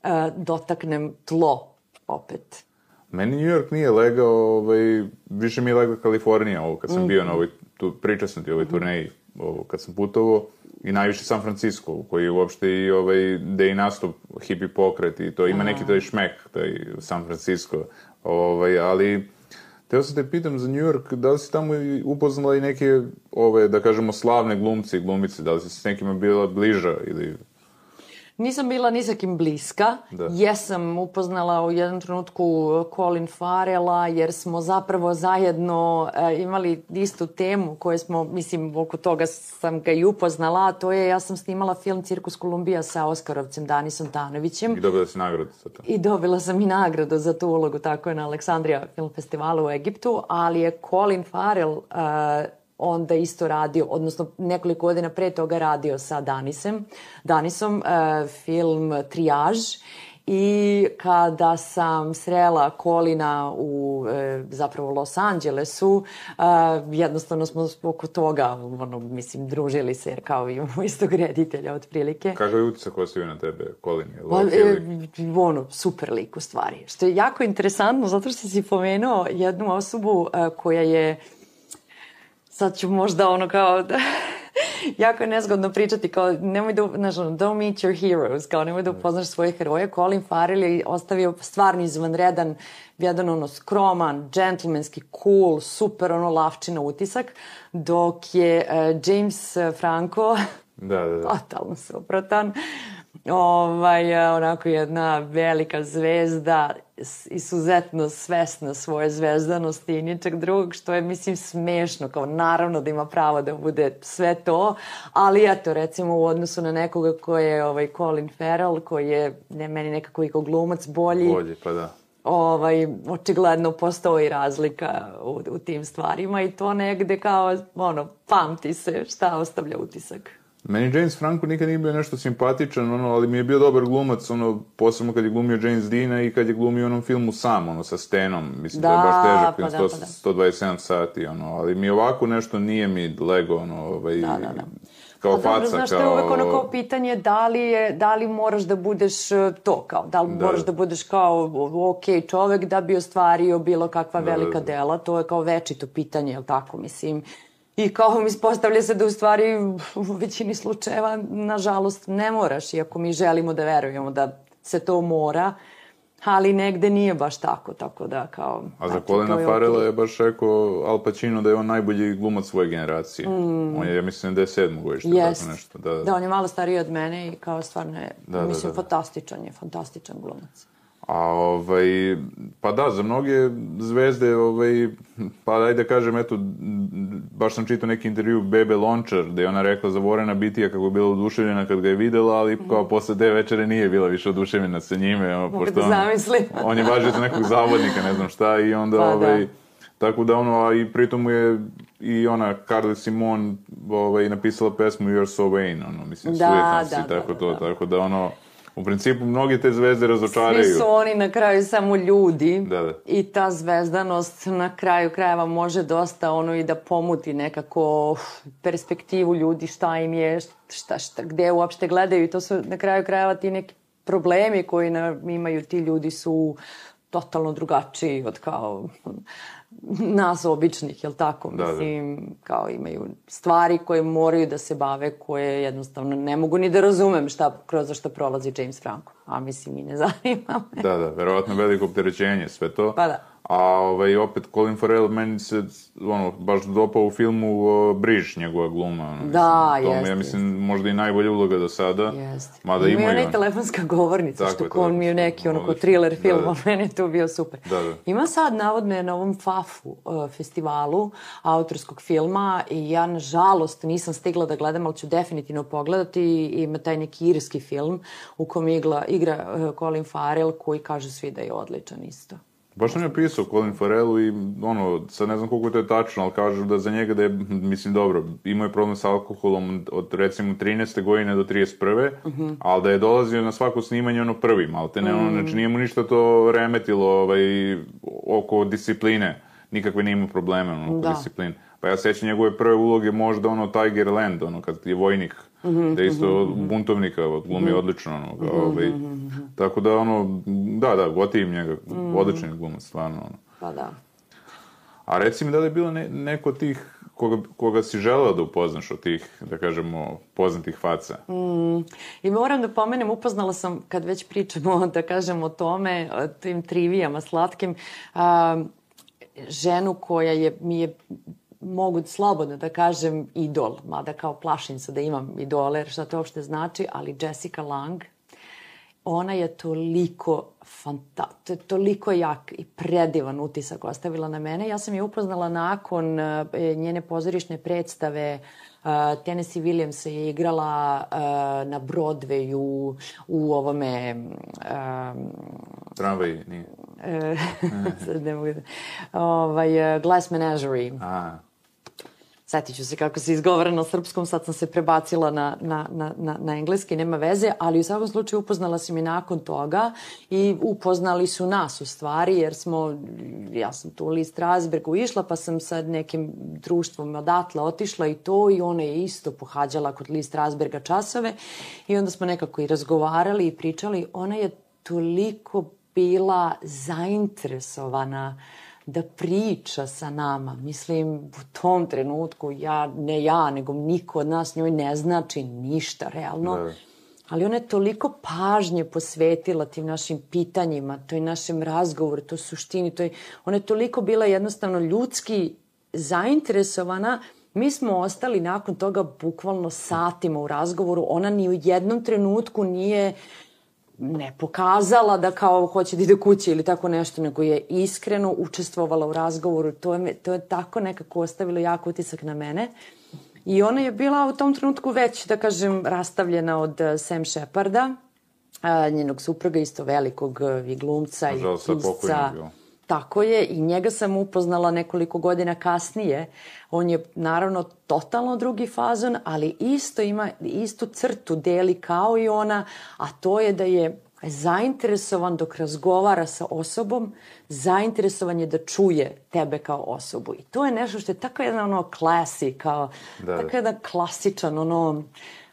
uh, dotaknem tlo opet. Meni New York nije legao, ovaj, više mi je legao Kalifornija ovo kad sam mm. bio na ovoj tu, pričao sam ti o ovoj turneji, ovo, kad sam putovao, i najviše San Francisco, koji je uopšte i ovaj, gde i nastup hippie pokret i to ima neki taj šmek, taj San Francisco, ovaj, ali Teo sam te pitam za New York, da li si tamo upoznala i neke, ove, da kažemo, slavne glumce i glumice, da li si s nekima bila bliža ili... Nisam bila ni sa kim bliska. Da. Jesam upoznala u jednom trenutku Colin Farela, jer smo zapravo zajedno e, imali istu temu koju smo, mislim, oko toga sam ga i upoznala, a to je, ja sam snimala film Cirkus Kolumbija sa Oskarovcem Danisom Tanovićem. I dobila si nagradu za to. I dobila sam i nagradu za tu ulogu, tako je na Aleksandrija film festivalu u Egiptu, ali je Colin Farrell uh, onda isto radio, odnosno nekoliko godina pre toga radio sa Danisem, Danisom uh, film Trijaž i kada sam srela Kolina u e, zapravo Los Angelesu, e, jednostavno smo oko toga, ono, mislim, družili se jer kao imamo (laughs) istog reditelja otprilike. Kakav je utisak ostavio na tebe, Colin? Je Pa, e, ono, super lik u stvari. Što je jako interesantno, zato što si pomenuo jednu osobu e, koja je, sad ću možda ono kao, da, (laughs) jako je nezgodno pričati, kao nemoj da, znaš, don't meet your heroes, kao nemoj da upoznaš svoje heroje. Colin Farrell je ostavio stvarno izvanredan, jedan ono skroman, džentlmenski, cool, super ono lavčina utisak, dok je uh, James Franco Da, da, da. (laughs) totalno suprotan. Ovaj, onako jedna velika zvezda, izuzetno svesna svoje zvezdanosti i ničeg drugog, što je, mislim, smešno, kao naravno da ima pravo da bude sve to, ali eto, recimo u odnosu na nekoga ko je ovaj, Colin Farrell, koji je ne, meni nekako i kao glumac bolji, Bolje, pa da. ovaj, očigledno postoji razlika u, u tim stvarima i to negde kao, ono, pamti se šta ostavlja utisak. Meni James Franco nikad nije bio nešto simpatičan, ono, ali mi je bio dobar glumac, ono, posebno kad je glumio James Deana i kad je glumio u onom filmu sam, ono, sa Stenom. Mislim da, da je baš težak, pa film, da, 100, pa da. 127 sati, ono, ali mi ovako nešto nije mi lego, ono, ovaj, Da, da, da. kao Pa dobro, faca, znaš, kao... to je uvek ono kao pitanje da li, je, da li moraš da budeš e, to, kao, da li Da. moraš da budeš kao ok čovek da bi ostvario bilo kakva Da, velika da. dela, to je kao večito pitanje, jel tako, mislim. I kao mi ispostavlja se da u stvari u većini slučajeva, nažalost, ne moraš, iako mi želimo da verujemo da se to mora, ali negde nije baš tako, tako da kao... A za Colina to je baš rekao Al Pacino da je on najbolji glumac svoje generacije. On je, ja mislim, da je sedmo godište, Mm. Jest. tako nešto. Da, Da, on je malo stariji od mene i kao stvarno je, Da, da, mislim, da, da. fantastičan je, fantastičan glumac. A ovaj, pa da, za mnoge zvezde, ovaj, pa daj da kažem, eto, baš sam čitao neki intervju Bebe Lončar, gde je ona rekla za Vorena Bitija kako je bila oduševljena kad ga je videla, ali kao posle te večere nije bila više oduševljena sa njime. ono, pošto da on, (laughs) on je važio za nekog zavodnika, ne znam šta, i onda, Pa da. ovaj, tako da ono, a i pritom mu je i ona Carly Simon ovaj, napisala pesmu You're So Vain, ono, mislim, Da, Sweetness da, i tako da, to, da. tako da ono, u principu mnoge te zvezde razočaraju. Svi su oni na kraju samo ljudi Da, da. i ta zvezdanost na kraju krajeva može dosta ono i da pomuti nekako uf, perspektivu ljudi šta im je, šta, šta, gde uopšte gledaju i to su na kraju krajeva ti neki problemi koji na, imaju ti ljudi su totalno drugačiji od kao nas običnih, jel tako? Da, da. Mislim, kao imaju stvari koje moraju da se bave, koje jednostavno ne mogu ni da razumem šta, kroz što prolazi James Franco. A mislim, i ne zanima me. Da, da, verovatno veliko opterećenje sve to. Pa da. A ovaj, opet Colin Farrell meni se ono, baš dopao u filmu uh, Briž, njegova gluma. Ono, Da, mislim, to mi je, jeste, mislim, možda i najbolja uloga do sada. Jeste. Mada ima ima i onaj telefonska govornica, Tako što ko on mi je neki ono ko thriller film, Da, da. (laughs) meni je to bio super. Da, da. Ima sad navodno je na ovom FAF-u uh, festivalu autorskog filma i ja nažalost nisam stigla da gledam, ali ću definitivno pogledati ima taj neki irski film u kom igla, igra uh, Colin Farrell koji kažu svi da je odličan isto. Baš sam ja pisao Colin Farrellu i ono, sad ne znam koliko to je tačno, ali kažu da za njega da je, (laughs) mislim dobro, imao je problem sa alkoholom od recimo 13. godine do 31. Mhm. ali da je dolazio na svako snimanje ono prvi, malo te ne, ono, znači nije mu ništa to remetilo ovaj, oko discipline, nikakve nije imao probleme ono, oko Da. discipline. Pa ja sećam njegove prve uloge možda ono Tiger Land, ono kad je vojnik, Mhm, da je isto buntovnika glumi odlično, ono, kao, ovaj, mhm, tako da ono, da, da, gotivim njega, odličan je glumac, stvarno, ono. Pa da. A reci mi da li je bilo ne, neko od tih koga, koga si želela da upoznaš od tih, da kažemo, poznatih faca? Mm, I moram da pomenem, upoznala sam, kad već pričamo, (laughs) da kažem o tome, o tim trivijama slatkim, a, ženu koja je, mi je mogu slobodno da kažem idol, mada kao plašim se da imam idole, jer šta to uopšte znači, ali Jessica Lang, ona je toliko fanta, toliko jak i predivan utisak ostavila na mene. Ja sam je upoznala nakon uh, njene pozorišne predstave uh, Tennessee Williams je igrala uh, na Broadwayu u ovome um, Tramvaj, nije. (laughs) sad ne mogu da... Ovaj, Glass Menagerie. A, Setit ću se kako se izgovara na srpskom, sad sam se prebacila na, na, na, na, na engleski, nema veze, ali u svakom slučaju upoznala sam i nakon toga i upoznali su nas u stvari, jer smo, ja sam tu u Strasbergu išla, pa sam sa nekim društvom odatle otišla i to i ona je isto pohađala kod Lee Strasberga časove i onda smo nekako i razgovarali i pričali. Ona je toliko bila zainteresovana da priča sa nama. Mislim, u tom trenutku ja, ne ja, nego niko od nas njoj ne znači ništa realno. da. Ali ona je toliko pažnje posvetila tim našim pitanjima, toj našem razgovoru, to suštini, to je, ona je toliko bila jednostavno ljudski zainteresovana Mi smo ostali nakon toga bukvalno satima u razgovoru. Ona ni u jednom trenutku nije ne pokazala da kao hoće da ide kući ili tako nešto, nego je iskreno učestvovala u razgovoru. To je, to je tako nekako ostavilo jak utisak na mene. I ona je bila u tom trenutku već, da kažem, rastavljena od uh, Sam Sheparda, a, njenog supruga, isto velikog uh, i glumca i pisca. Tako je, i njega sam upoznala nekoliko godina kasnije. On je naravno totalno drugi fazon, ali isto ima, istu crtu deli kao i ona, a to je da je zainteresovan dok razgovara sa osobom, zainteresovan je da čuje tebe kao osobu. I to je nešto što je tako jedan ono klasi, kao, da, da. tako jedan klasičan ono,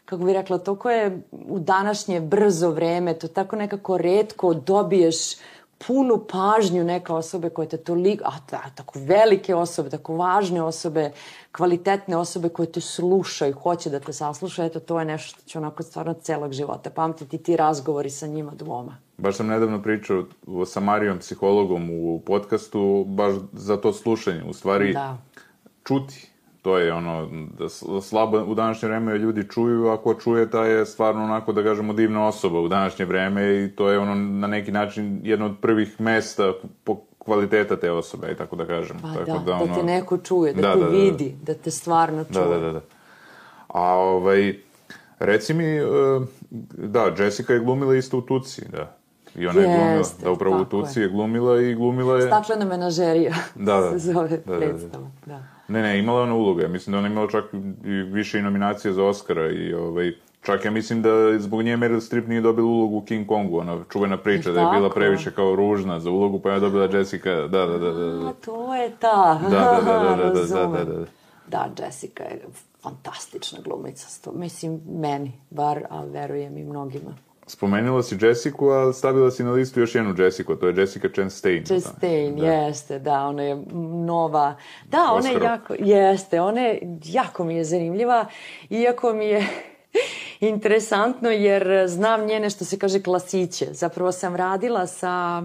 kako bih rekla, to koje u današnje brzo vreme, to tako nekako redko dobiješ punu pažnju neka osobe koje te toliko, a da, tako velike osobe, tako važne osobe, kvalitetne osobe koje te slušaju, hoće da te saslušaju, eto to je nešto što će onako stvarno celog života pamtiti ti razgovori sa njima dvoma. Baš sam nedavno pričao sa Marijom, psihologom u podcastu, baš za to slušanje, u stvari da. čuti to je ono, da slabo u današnje vreme ljudi čuju, ako čuje ta je stvarno onako, da kažemo, divna osoba u današnje vreme i to je ono na neki način jedno od prvih mesta po kvaliteta te osobe, i tako da kažem. Pa tako da, da, ono... da te neko čuje, da, da te da, da, vidi, da. da te stvarno čuje. Da, da, da. da. A ovaj, reci mi, e, da, Jessica je glumila isto u Tuci, da. I ona Jeste, je glumila, da upravo u Tuci je. je glumila i glumila je... Staklena menažerija da, da, (laughs) se zove da, predstava, da. da. Ne, ne, imala ona uloga. Mislim da ona imala čak i više i nominacije za Oscara i ovaj, Čak ja mislim da zbog nje Meryl Streep nije dobila ulogu u King Kongu, ona čuvena priča da je bila previše kao ružna za ulogu, pa je dobila Jessica, da, da, da, da. da. A, to je ta. Da, da, da, da, da, da, da, da. Da, Jessica je fantastična glumica, mislim, meni, bar, a verujem i mnogima. Spomenula si Jessica, a stavila si na listu još jednu Jessica, to je Jessica Chastain. Chastain, da. jeste, da, ona je nova. Da, ona je jako, jeste, ona je, jako mi je zanimljiva, iako mi je (laughs) interesantno jer znam njene, što se kaže, klasiće. Zapravo sam radila sa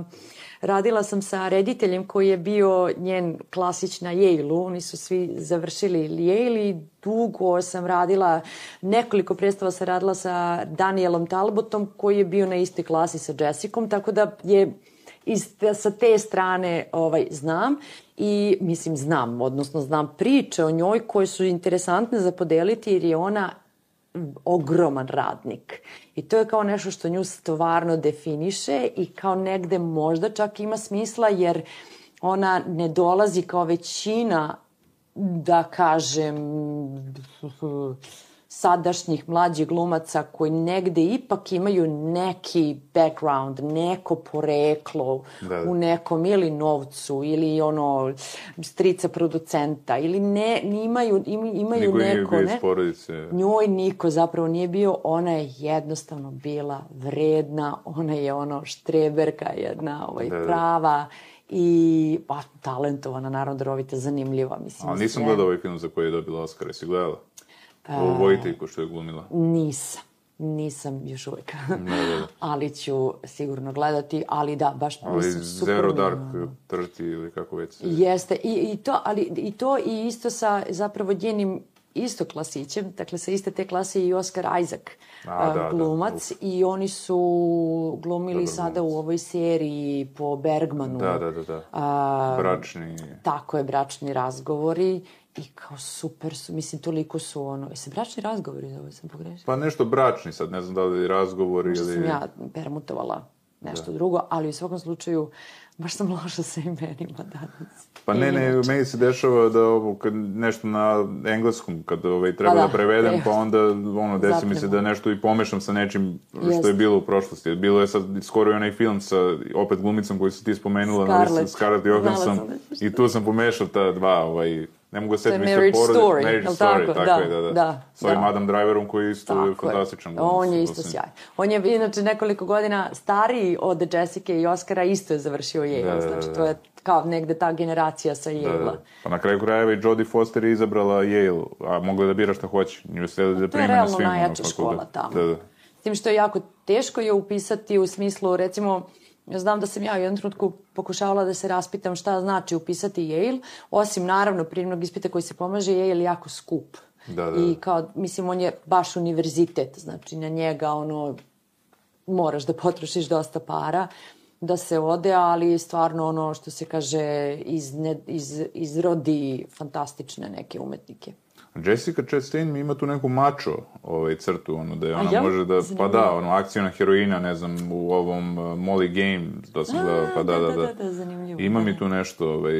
radila sam sa rediteljem koji je bio njen klasić na Yale-u. Oni su svi završili Yale i dugo sam radila, nekoliko predstava sam radila sa Danielom Talbotom koji je bio na istoj klasi sa Jessicom, tako da je iz, sa te strane ovaj, znam i mislim znam, odnosno znam priče o njoj koje su interesantne za podeliti jer je ona ogroman radnik. I to je kao nešto što nju stvarno definiše i kao negde možda čak ima smisla jer ona ne dolazi kao većina da kažem sadašnjih mlađih glumaca koji negde ipak imaju neki background, neko poreklo da, da. u nekom ili novcu ili ono strica producenta ili ne, imaju, imaju niko neko, ne? porodice. Njoj niko zapravo nije bio, ona je jednostavno bila vredna, ona je ono štreberka jedna ovaj, da, da. prava I, pa, talentovana, naravno, darovita, zanimljiva, mislim. A nisam sve. gledao ovaj film za koji je dobila Oscar, jesi gledala? O Vojtiku što je glumila. Nisam. Nisam još uvijek. Da, da, da. (laughs) ali ću sigurno gledati, ali da, baš Ali mislim, super Zero Dark. Thirty ili kako već se... Jeste, i, i to, ali i to i isto sa zapravo njenim isto klasićem, dakle sa iste te klase i Oscar Isaac A, da, da, glumac i oni su glumili Dobar sada u ovoj seriji po Bergmanu. Da, da, da, da. A, Bračni... tako je, bračni razgovori i kao super su, mislim, toliko su ono, jesi bračni razgovori zove sam pogrešila? Pa nešto bračni sad, ne znam da li razgovori Možda ili... sam ja permutovala nešto drugo, ali u svakom slučaju baš sam loša sa imenima danas. Pa ne, ne, Inače. meni se dešava da ovo, kad nešto na engleskom, kad ovaj, treba Pa da, da, prevedem, treba. pa onda, ono, desi mi se da nešto i pomešam sa nečim što Jeste. je bilo u prošlosti. Bilo je sad skoro i onaj film sa, opet glumicom koju si ti spomenula, Scarlett. Scarlett, Scarlett Johansson, da i tu sam pomešao ta dva, ovaj, ne mogu se To je setiti Marriage Porod- Story, Marriage Story, tako? tako Da, je, da, da. da, S ovim da. Adam Driverom koji je isto Tako je. fantastičan glumac. On je isto sjaj. On je inače nekoliko godina stariji od Jessica i Oscara, isto je završio Yale. Da, da, da, znači, da. to je kao negde ta generacija sa Da, Yale-a. da. Pa na kraju krajeva i Jodie Foster je izabrala Yale, a mogla je da bira šta hoće. Nju ste da To je prime na realno svim. ono, najjača škola da- tamo. Da, da. S tim što je jako teško je upisati u smislu, recimo, ja znam da sam ja u jednom trenutku pokušavala da se raspitam šta znači upisati Yale, osim naravno prijemnog ispita koji se pomaže, Yale je jako skup. Da, da, I kao, mislim, on je baš univerzitet, znači na njega ono, moraš da potrošiš dosta para da se ode, ali stvarno ono što se kaže iz, iz, izrodi fantastične neke umetnike. Jessica Chastain ima tu neku mačo ovaj, crtu, ono, da je ona jel? može da, pa Zanimljivo. da, ono, akcijna heroina, ne znam, u ovom uh, Molly Game, to sam gledao, pa da, da, da. da, da, zanimljivo. Ima da, mi da. tu nešto, ovaj,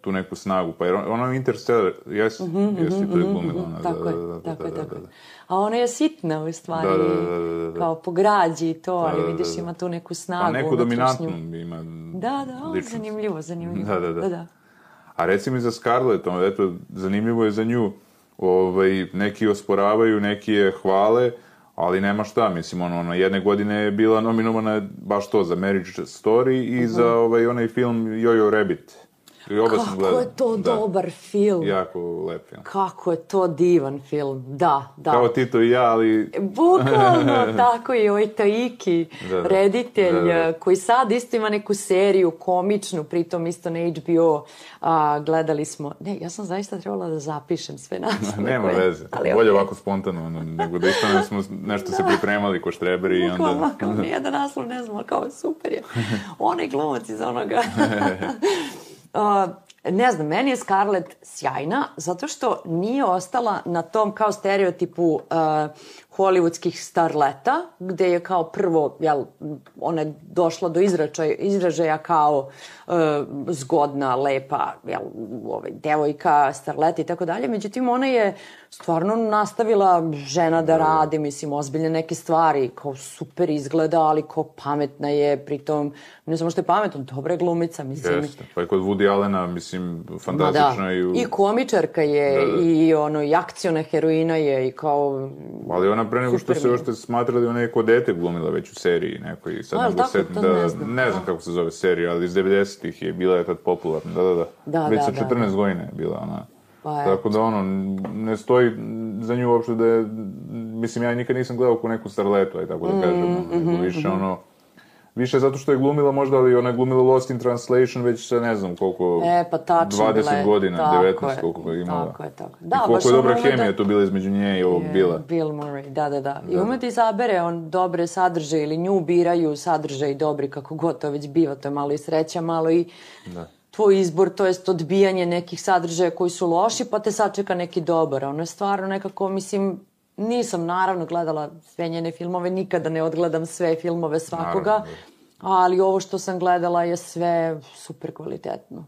tu neku snagu, pa jer on- ona je Interstellar, jesi, jesi, to je glumila, ona, Mhm, da, da, da, tako da, da, da, da. A ona je sitna u stvari, Da, da, da, da, da, da. kao po građi i to, ali da, da, vidiš da. ima tu neku snagu. Pa neku dominantnu ima Da, da, ličnost. zanimljivo, zanimljivo. Da, da, da. da, da. A reci mi za Scarlett, ono, eto, zanimljivo je za nju, ovaj, neki osporavaju, neki je hvale, ali nema šta, mislim, ono, ono, jedne godine je bila nominovana baš to, za Marriage Story i za ovaj, onaj film Jojo Rabbit. I oba sam Kako gledao. je to Da. dobar film. Jako lep film. Kako je to divan film. Da, da. Kao Tito i ja, ali... Bukvalno, (laughs) tako je ovaj Taiki, Da, da. reditelj, Da, da. eh, koji sad isto ima neku seriju komičnu, pritom isto na HBO, a, gledali smo, ne, ja sam zaista trebala da zapišem sve (laughs) naslove. Nema koje- veze. ali Bolje okej. ovako spontano, ono, nego da isto smo nešto se pripremali ko štreberi i Bukvalno, onda... kao (laughs) nijedan naslov ne znam, kao super je. Onaj glumac iz onoga. Ne znam, meni je Scarlett sjajna zato što nije ostala na tom kao stereotipu uh, hollywoodskih starleta, gde je kao prvo, jel, ona je došla do izračaja, izražaja kao uh, zgodna, lepa, jel, ovaj, devojka, starleta i tako dalje. Međutim, ona je stvarno nastavila žena da radi, mislim, ozbiljne neke stvari, kao super izgleda, ali kao pametna je, pritom, ne samo što je pametna, dobra je glumica, mislim. Jeste. Pa i kod Woody Allena, mislim, Ma da, i u... i komičarka je, Da, da. i ono, i akciona heroina je, i kao... Ali ona pre nego što se mi je. ošte smatrali, ona je ko dete glumila već u seriji nekoj. Sad A, ne jel mogu tako? To da, ne znam. ne znam kako se zove serija, ali iz 90-ih je bila je tad popularna, da, da, da. Da, već da, sa da, 14 godina je bila ona. Pa Tako da ono, ne stoji za nju uopšte da je, mislim ja je nikad nisam gledao ko neku starletu, aj tako da kažem, ono, Mhm, nego više ono, više zato što je glumila možda, ali ona je glumila Lost in Translation već sa ne znam koliko, E, pa tačno 20 bila je. godina, Tako 19 je, koliko je imala. Tako je, tako je. Da, I baš koliko je dobra ume hemija da- to bila između nje i ovog Bila. Bill Murray, da, da, da. I ume da izabere on dobre sadržaje ili nju biraju sadržaj dobri kako god to već biva, to je malo i sreća, malo i Da. tvoj izbor, to jest odbijanje nekih sadržaja koji su loši, pa te sačeka neki dobar. Ono je stvarno nekako, mislim, nisam naravno gledala sve njene filmove, nikada ne odgledam sve filmove svakoga, Naravno, ali ovo što sam gledala je sve super kvalitetno.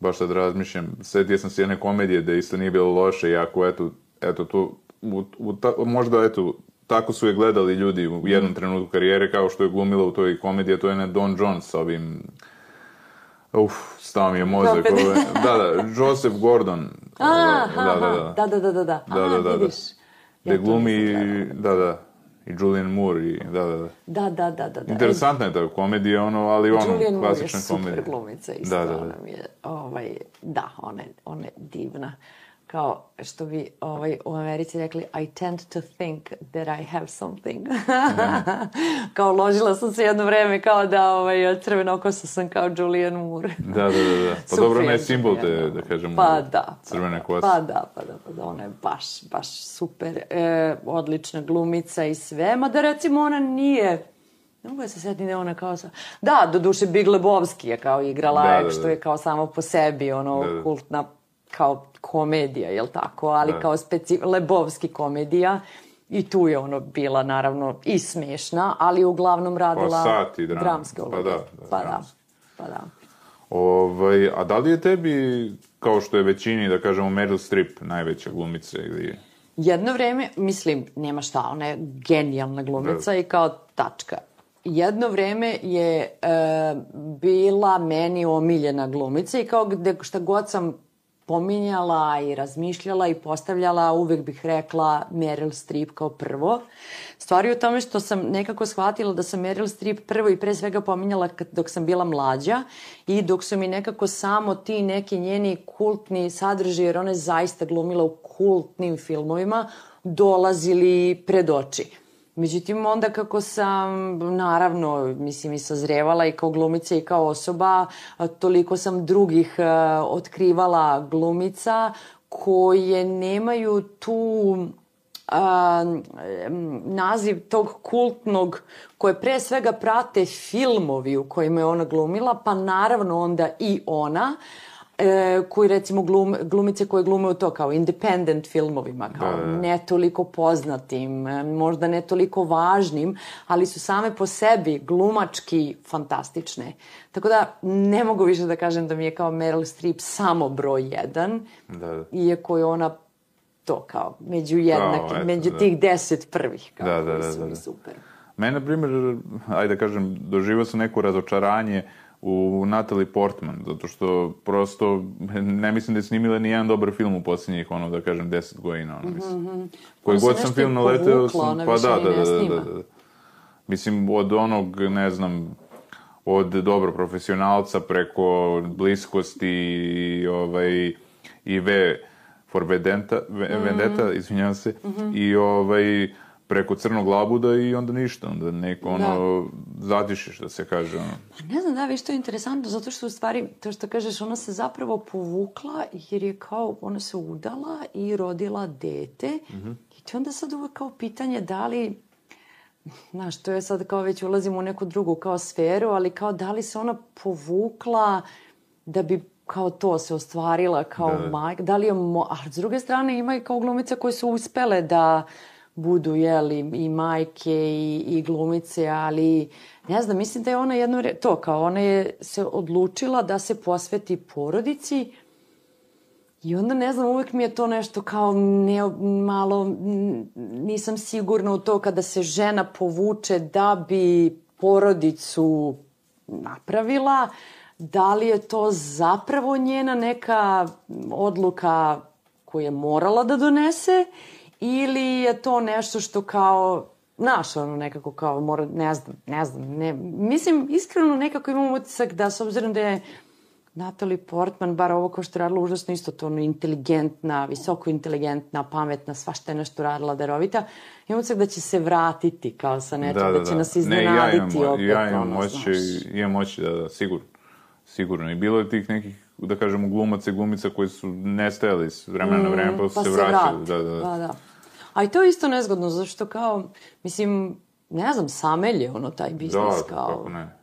baš sad razmišljam, setio sam se jedne komedije da isto nije bilo loše, iako eto, eto tu, u, u ta- možda eto, tako su je gledali ljudi u jednom trenutku karijere kao što je glumila u toj komediji, a to je na Don Jones sa ovim Uf, stao mi je mozak. Je- da, da, Joseph Gordon. (laughs) A, da, da, da. da, da, da, da, da. Da, A, da, da, da. Ja glumi, da, da. i Julian Moore i da, da, da. Da, da, da, da. da. Interesantna je ta komedija, ono, ali ono, Julian Moore je klasična super komedija. glumica isto, Da, da, da. ona mi je, ovaj, da, ona je, ona je divna. Kao što bi ovaj, u Americi rekli, I tend to think that I have something. (laughs) kao ložila sam se jedno vreme kao da ovaj, od crvenokosa sam kao Julian Moore. Da, da, da, da. Pa dobro, je ne simbol te, da kažemo, Pa da. crvene kose. Pa da, pa da, pa da, ona je baš, baš super, e, odlična glumica i sve, mada recimo ona nije, ne mogu da se setim da je ona kao sa... Da, do duše Big Lebowski je kao igrala, Da, da, da, da. što je kao samo po sebi, ono, Da, da. kultna kao komedija, jel tako, ali Da. kao speci... Lebowski komedija. I tu je ono bila naravno i smešna, ali uglavnom radila sat i drama. dramske Pa uloge. da, da, pa da, pa da. Ovaj, a da li je tebi, kao što je većini, da kažemo, Meryl Streep najveća glumica ili... Jedno vreme, mislim, nema šta, ona je genijalna glumica i kao tačka. Jedno vreme je e, bila meni omiljena glumica i kao gde šta god sam pominjala i razmišljala i postavljala, uvek bih rekla Meryl Streep kao prvo. Stvari je u tome što sam nekako shvatila da sam Meryl Streep prvo i pre svega pominjala dok sam bila mlađa i dok su mi nekako samo ti neki njeni kultni sadržaji, jer ona je zaista glumila u kultnim filmovima, dolazili pred oči. Međutim, onda kako sam, naravno, mislim, i sazrevala i kao glumica i kao osoba, toliko sam drugih a, otkrivala glumica koje nemaju tu a, em, naziv tog kultnog koje pre svega prate filmovi u kojima je ona glumila, pa naravno onda i ona, e, koji recimo glum, glumice koje glume u to kao independent filmovima, kao Da, da, da. ne toliko poznatim, e, možda ne toliko važnim, ali su same po sebi glumački fantastične. Tako da ne mogu više da kažem da mi je kao Meryl Streep samo broj jedan, Da, da. iako je ona to kao među jednaki, eto, među da. tih deset prvih kao Da, da, da, da, da. super. Mene, na primjer, ajde da kažem, doživao sam neko razočaranje u Natalie Portman, zato što prosto ne mislim da je snimila ni jedan dobar film u posljednjih, ono, da kažem, deset godina, ono, mislim. Koji Ona se god sam film naleteo povukla, sam, pa da, da, da, da, da, da. Mislim, od onog, ne znam, od dobro profesionalca preko bliskosti i ovaj i V for Vendetta, Ve- Mhm. Vendetta, izvinjavam se, i ovaj preko crnog labuda i onda ništa, onda neko ono zatišiš da se kaže ono. Ne znam, da, viš, to je interesantno, zato što u stvari, to što kažeš, ona se zapravo povukla jer je kao, ona se udala i rodila dete i to onda sad uvek kao pitanje da li, znaš, to je sad kao već ulazimo u neku drugu kao sferu, ali kao da li se ona povukla da bi kao to se ostvarila kao Da, da. majka, da li je, mo... a s druge strane ima i kao glumice koje su uspele da budu, jeli, i majke i, i glumice, ali ne znam, mislim da je ona jedno, to kao ona je se odlučila da se posveti porodici i onda ne znam, uvek mi je to nešto kao ne, malo, nisam sigurna u to kada se žena povuče da bi porodicu napravila, da li je to zapravo njena neka odluka koju je morala da donese ili je to nešto što kao Znaš, ono nekako kao mora, ne znam, ne znam, ne, mislim, iskreno nekako imam utisak da s obzirom da je Natalie Portman, bar ovo kao što je radila užasno isto to, ono, inteligentna, visoko inteligentna, pametna, svašta je nešto radila darovita, imam utisak da će se vratiti kao sa nečim, da, će nas iznenaditi ne, ja imam, opet, ja imam ono, osjećaj, znaš. imam osjećaj da, da, sigurno. Sigurno. I bilo je tih nekih, da kažemo, glumaca i glumica koji su nestajali s vremena na vreme, pa su pa se se vraćali. Da, da, Da, da. A i to je isto nezgodno, zašto kao, mislim, ne znam, samelje ono taj biznis Da, kao... kako ne.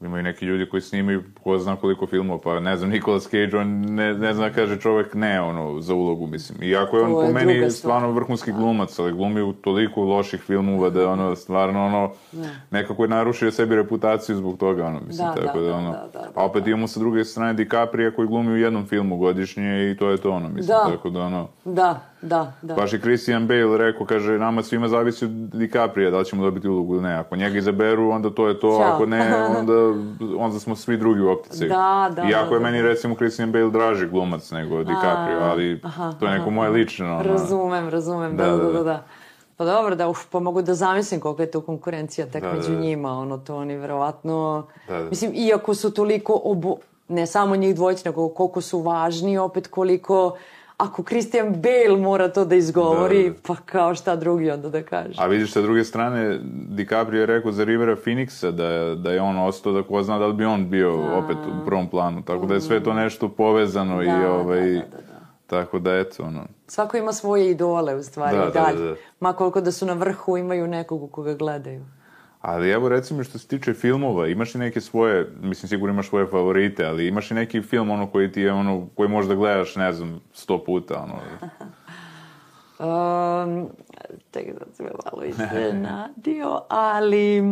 Imaju neki ljudi koji snimaju ko zna koliko filmova, pa ne znam, Nicolas Cage, on ne, ne zna, kaže čovek ne, ono, za ulogu, mislim. Iako je on je po meni stvar. stvarno vrhunski glumac, ali glumi u toliko loših filmova da ono, stvarno, ono, nekako je narušio sebi reputaciju zbog toga, ono, mislim, Da, tako da, da, da, ono. da, da, da, a opet imamo sa druge strane DiCaprio koji glumi u jednom filmu godišnje i to je to, ono, mislim, Da. tako da, ono, Da, da, da. Baš i Christian Bale rekao, kaže, nama svima zavisi od DiCaprio, da li ćemo dobiti ulogu ili ne. Ako njega izaberu, onda to je to, Ćao. ako ne, (laughs) onda, onda smo svi drugi u optici. Da, da, Iako da, je da. meni, recimo, Christian Bale draži glumac nego DiCaprio, ali aha, to je neko aha, moje lično. ono. Razumem, razumem, da, Da, da, da, da, da. da. da. Pa dobro, da, uf, pa mogu da zamislim koliko je to konkurencija tek Da, među da, da. njima, ono, to oni verovatno... Da, da. Mislim, iako su toliko obo... ne samo njih dvojice, nego koliko su važni, opet koliko... Ako Christian Bale mora to da izgovori, Da, da, da. pa kao šta drugi onda da kaže. A vidiš sa druge strane, DiCaprio je rekao za Rivera Phoenixa da da je on ostao, da ko zna da li bi on bio opet u prvom planu. Tako da je sve to nešto povezano i Da, da, ovaj... da, da, da. Tako da eto, ono... Svako ima svoje idole, u stvari, Da, i da, dalje. da, da. Ma koliko da su na vrhu, imaju nekog u koga gledaju. Ali evo recimo što se tiče filmova, imaš i neke svoje, mislim sigurno imaš svoje favorite, ali imaš i neki film ono koji ti je ono, koji možda gledaš, ne znam, sto puta, ono. (laughs) Um, tek da se me malo iznenadio, ali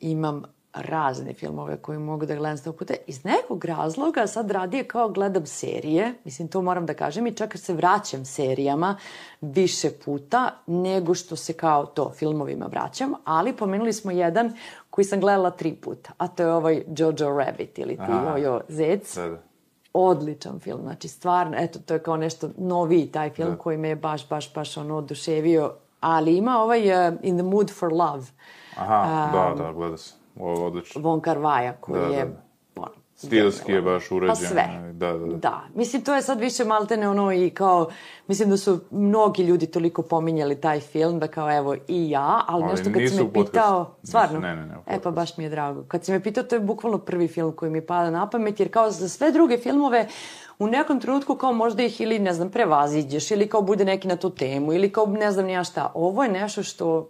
imam razne filmove koje mogu da gledam sto puta. Iz nekog razloga sad radije kao gledam serije, mislim to moram da kažem, i čak se vraćam serijama više puta nego što se kao to filmovima vraćam, ali pomenuli smo jedan koji sam gledala tri puta, a to je ovaj Jojo Rabbit ili ti Aha. Jojo Zec Da, da. odličan film, znači stvarno, eto, to je kao nešto noviji taj film Da. koji me je baš, baš, baš ono oduševio, ali ima ovaj uh, In the Mood for Love, Aha, da, da, gleda se. Ovo odlično. Von Karvaja, koji Da, da, je... da. ono, Stilski je baš urađen. Pa sve. Da, da, da. Da, mislim to je sad više maltene ono i kao, mislim da su mnogi ljudi toliko pominjali taj film da kao evo i ja, ali, Ali nešto kad si nisu me u podcastu. pitao, Nisu, stvarno, ne, ne, ne, u e pa baš mi je drago. Kad si me pitao, to je bukvalno prvi film koji mi pada na pamet, jer kao za sve druge filmove u nekom trenutku kao možda ih ili, ne znam, prevaziđeš, ili kao bude neki na tu temu, ili kao ne znam ni ja šta. Ovo je nešto što,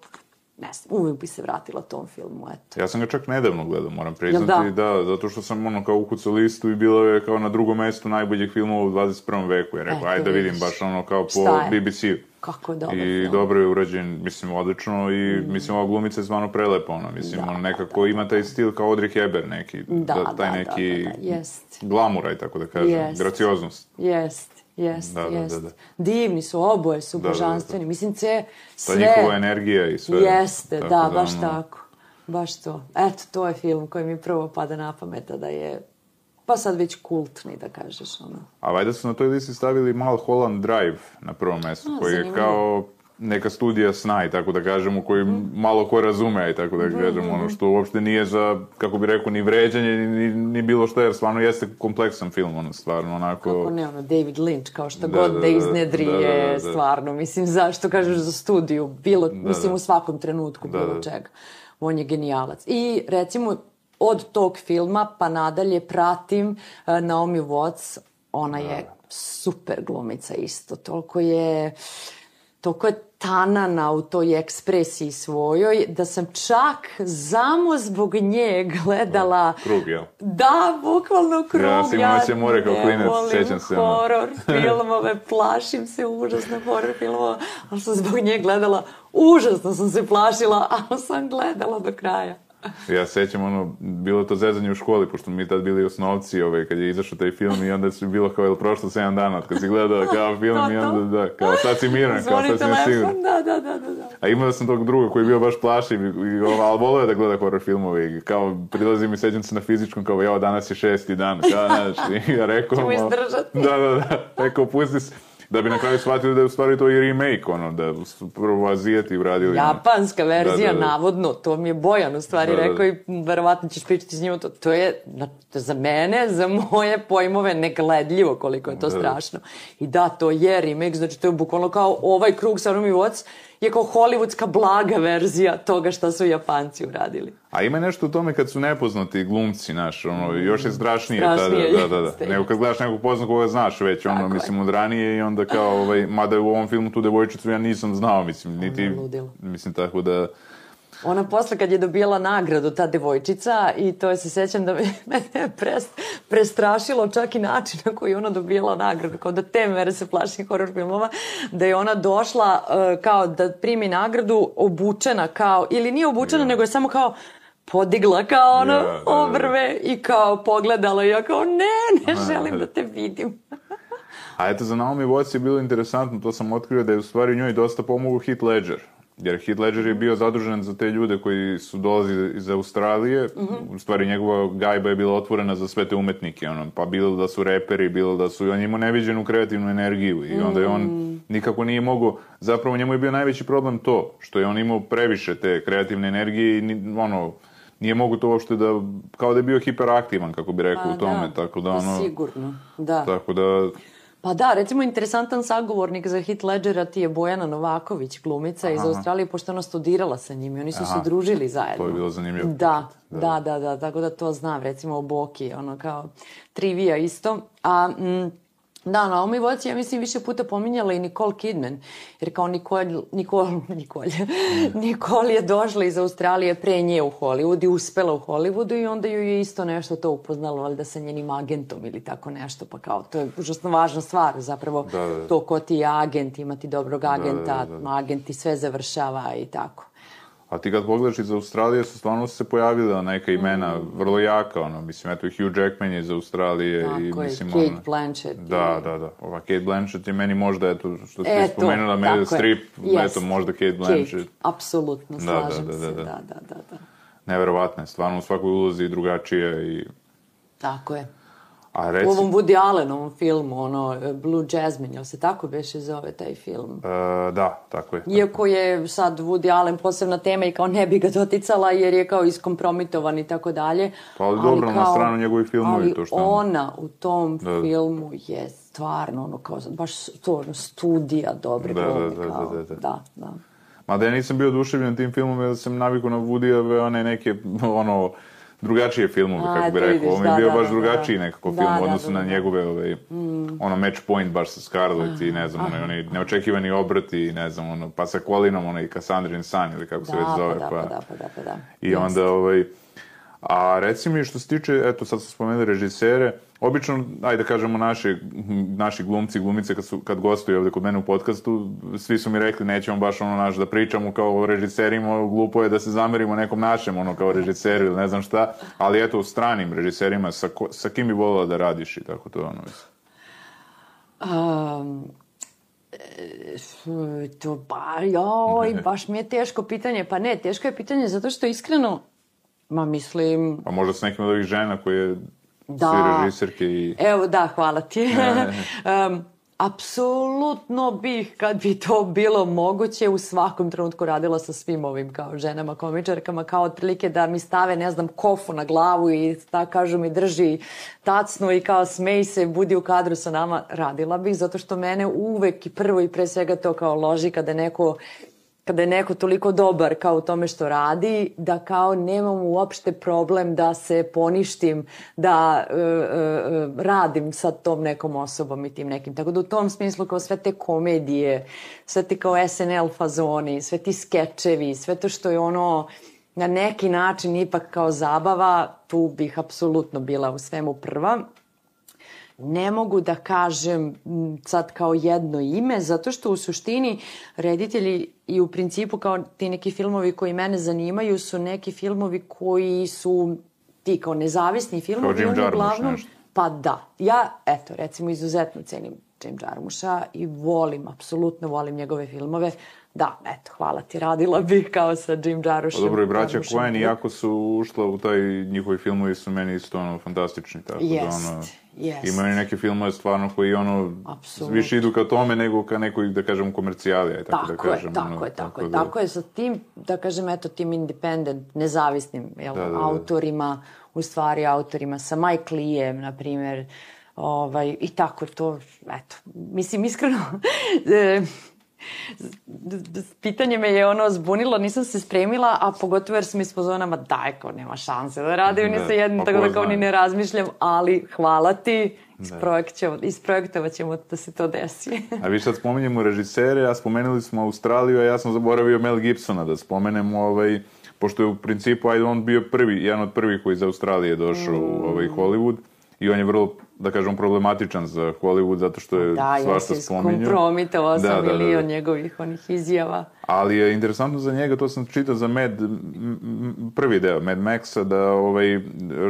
ne znam, uvijek bi se vratila tom filmu, eto. Ja sam ga čak nedavno gledao, moram priznati, da? da? zato što sam ono kao ukucao listu i bilo je kao na drugom mestu najboljih filmova u 21. veku. Ja rekao, Eto, ajde da vidim baš ono kao po? BBC-u. Kako je dobar I film. dobro je urađen, mislim, odlično i mislim, ova glumica je stvarno prelepa, ono, mislim, Da, ono, nekako ima taj stil kao Audrey Hepburn neki, Da, taj da, da, neki da, da, jest. glamuraj, tako da kažem, Jest. gracioznost. Jest, jest, Da, da, da, jest. da. Divni su, oboje su Da, da, da. božanstveni. Mislim, ce, Ta sve... njihova energija i sve. Jeste, Tako da, baš ono, tako. Baš to. Eto, to je film koji mi prvo pada na pamet, da je pa sad već kultni, da kažeš, ono. A valjda su na toj listi stavili Mulholland Drive na prvom mestu, A, koji je zanimljivo. kao neka studija sna i tako da kažem, u koji Mhm. malo ko razume i tako da kažem, ono što uopšte nije za, kako bi rekao, ni vređanje, ni, ni, ni bilo što, jer stvarno jeste kompleksan film, ono, stvarno, onako... Kako ne, ono, David Lynch, kao što Da, god da, da, da, iznedri da, da, je da, da. stvarno, mislim, zašto kažeš za studiju, bilo, mislim, da. u svakom trenutku, Da, bilo da. čega. On je genijalac. I, recimo, od tog filma pa nadalje pratim uh, Naomi Watts, ona je super glumica isto, toliko je toliko je tanana u toj ekspresiji svojoj, da sam čak samo zbog nje gledala Krug, jel? da, bukvalno krug. Ja sam imao Noće more kao klinac, sjećam se, horor (laughs) filmove, plašim se užasno horor filmova, ali sam zbog nje gledala, užasno sam se plašila, ali sam gledala do kraja. Ja sećam ono, bilo je to zezanje u školi, pošto mi tad bili osnovci, ovaj, kad je izašao taj film i onda su bilo kao, jel prošlo 7 dana od kad si gledao kao film To, i to. onda, da, kao sad si miran, kao sad si mi siguran. telefon, da, da, da, da. da. A imao sam tog druga koji je bio baš plašiv, i, i, ali volio je da gleda horror filmove i kao prilazi mi sećam se na fizičkom kao evo danas je šesti dan, kao znaš, i ja rekao... Ćemo izdržati. Da, da, da, rekao pusti se, da bi na kraju shvatili da je u stvari to i remake, ono, da su prvo Azijeti uradili. Japanska verzija, Da, da, da. navodno, to mi je Bojan u stvari Da, da, da. rekao i verovatno ćeš pričati s njim, to, to je na- za mene, za moje pojmove negledljivo koliko je to Da, da. strašno. I da, to je remake, znači to je bukvalno kao ovaj krug sa Naomi Watts je kao hollywoodska blaga verzija toga šta su Japanci uradili. A ima nešto u tome kad su nepoznati glumci, znaš, ono, još je strašnije. Strašnije, da, da, da. jeste. Nego kad gledaš nekog pozna koga znaš već, ono, Tako je. mislim, od ranije i onda kao, ovaj, mada u ovom filmu tu devojčicu ja nisam znao, mislim, niti, ludilo. mislim, tako da, Ona posle kad je dobijala nagradu, ta devojčica, i to je se sećam da (laughs) me, je pres, prestrašilo čak i način na koji ona dobijala nagradu, kao da te mere se plašim horror filmova, da je ona došla uh, kao da primi nagradu obučena kao, ili nije obučena, nego je samo kao podigla kao ono Ja, da, da, da. obrve i kao pogledala i ja kao ne, ne želim da te vidim. (laughs) A eto, za Naomi Watts je bilo interesantno, to sam otkrio da je u stvari njoj dosta pomogao Heath Ledger. Jer Heath Ledger je bio zadužen za te ljude koji su dolazili iz Australije. Mm -hmm. U stvari, njegova gajba je bila otvorena za sve te umetnike. Ono, pa bilo da su reperi, bilo da su... On imao neviđenu kreativnu energiju i onda je on mm. nikako nije mogao... Zapravo, njemu je bio najveći problem to, što je on imao previše te kreativne energije i ono nije mogu to uopšte da, kao da je bio hiperaktivan, kako bi rekao pa, u tome, da. tako da pa ono... Sigurno, da. Tako da... Pa da, recimo interesantan sagovornik za hit Ledgera ti je Bojana Novaković, glumica Aha. iz Australije, pošto ona studirala sa njim i oni su Aha. se družili zajedno. To je bilo zanimljivo. Da, da, da, da, da, tako da to znam, recimo o Boki, ono kao trivija isto. A, mm, Da, na ovoj voci ja mislim više puta pominjala i Nicole Kidman, jer kao Nicole, Nicole, Nicole, (laughs) Nicole je došla iz Australije pre nje u Hollywood i uspela u Hollywoodu i onda ju je isto nešto to upoznalo, valjda sa njenim agentom ili tako nešto, pa kao to je užasno važna stvar zapravo, da, da. to ko ti je agent, imati dobrog agenta, da, da, da, da. agent ti sve završava i tako. A ti kad pogledaš iz Australije su stvarno se pojavila neka imena mm. vrlo jaka, ono, mislim, eto Hugh Jackman je iz Australije Tako i je, mislim, Kate ono, Blanchett. Da, da, da. Ova Kate Blanchett je meni možda, eto, što ste spomenula, Meryl Streep, yes. eto, možda Kate Blanchett. Kate, apsolutno, slažem da, da, da, da. se, da, da, da. da. Neverovatno je, stvarno u svakoj ulozi drugačije i... Tako je. A reci... U ovom Woody Allenovom filmu, ono, Blue Jasmine, jel se tako beše zove taj film? E, da, tako je. Tako. Iako je sad Woody Allen posebna tema i kao ne bi ga doticala jer je kao iskompromitovan i tako dalje. Pa ali, ali dobro, kao, na stranu njegovih filmovi ali to što... ona u tom da. filmu je stvarno, ono, kao, baš to, ono, studija dobre da, glome, da, da, kao, da, da, da. da, da. Mada ja nisam bio oduševljen tim filmom jer sam navikao na Woody-ove one neke, (laughs) ono, drugačije filmove, kako bi rekao. Ovo je da, bio da, baš da, drugačiji da. nekako film u odnosu na njegove, ovaj, mm. ono, Match Point baš sa Scarlett i ne znam, ono, oni neočekivani obrati, ne znam, ono, pa sa Kolinom, ono, i Cassandrin San ili kako se već zove. Pa, pa, da, pa da, pa da. I onda, ovaj, a reci mi što se tiče, eto, sad smo spomenuli režisere, Obično, ajde da kažemo, naši, naši glumci, glumice kad, su, kad gostuju ovde kod mene u podcastu, svi su mi rekli nećemo baš ono naš da pričamo kao o režiserima, glupo je da se zamerimo nekom našem ono kao režiseru ili ne znam šta, ali eto u stranim režiserima, sa, ko, sa kim bi volila da radiš i tako to ono mislim? Um, to ba, joj, baš mi je teško pitanje. Pa ne, teško je pitanje zato što iskreno, ma mislim... Pa možda s nekim od ovih žena koje da. režiserke i... Evo, da, hvala ti. um, (laughs) apsolutno bih, kad bi to bilo moguće, u svakom trenutku radila sa svim ovim kao ženama, komičarkama, kao otprilike da mi stave, ne znam, kofu na glavu i da kažu mi drži tacnu i kao smej se, budi u kadru sa nama, radila bih, zato što mene uvek i prvo i pre svega to kao loži kada neko kada je neko toliko dobar kao u tome što radi, da kao nemam uopšte problem da se poništim, da uh, uh, radim sa tom nekom osobom i tim nekim. Tako da u tom smislu kao sve te komedije, sve te kao SNL fazoni, sve ti skečevi, sve to što je ono na neki način ipak kao zabava, tu bih apsolutno bila u svemu prva ne mogu da kažem sad kao jedno ime, zato što u suštini reditelji i u principu kao ti neki filmovi koji mene zanimaju su neki filmovi koji su ti kao nezavisni filmovi. Kao Jim Jarmusch nešto. Pa da. Ja, eto, recimo izuzetno cenim Jim Jarmusha i volim, apsolutno volim njegove filmove. Da, eto, hvala ti, radila bih kao sa Jim Jarmushom. Pa dobro, i braća Coen, iako su ušla u taj njihovi filmovi, su meni isto ono fantastični, tako Jest. da ono... Yes. Imaju neke filmove stvarno koji ono Absolut. više idu ka tome nego ka nekoj da kažem komercijali, aj tako, da tako da kažem. Je, tako ono, je, tako, tako je, da... tako je sa tim da kažem eto tim independent nezavisnim jel, da, da, da. autorima, u stvari autorima sa Mike Lee'em na primer, ovaj i tako to eto mislim iskreno (laughs) e, (laughs) pitanje me je ono zbunilo, nisam se spremila, a pogotovo jer sam iz pozonama, daj, kao nema šanse da radim ni sa jednim, pa tako da kao ni ne razmišljam, ali hvala ti, isprojektovat ćemo da se to desi. (laughs) a vi sad spominjemo režisere, a spomenuli smo Australiju, a ja sam zaboravio Mel Gibsona da spomenemo ovaj, pošto je u principu, ajde, on bio prvi, jedan od prvih koji iz Australije došao mm. u ovaj Hollywood i on je vrlo da kažem, problematičan za Hollywood, zato što je da, svašta spominju. Da, ja kompromitovao sam da, da, milion da, da. njegovih onih izjava. Ali je interesantno za njega, to sam čitao za Mad, prvi deo Mad Maxa, da ovaj,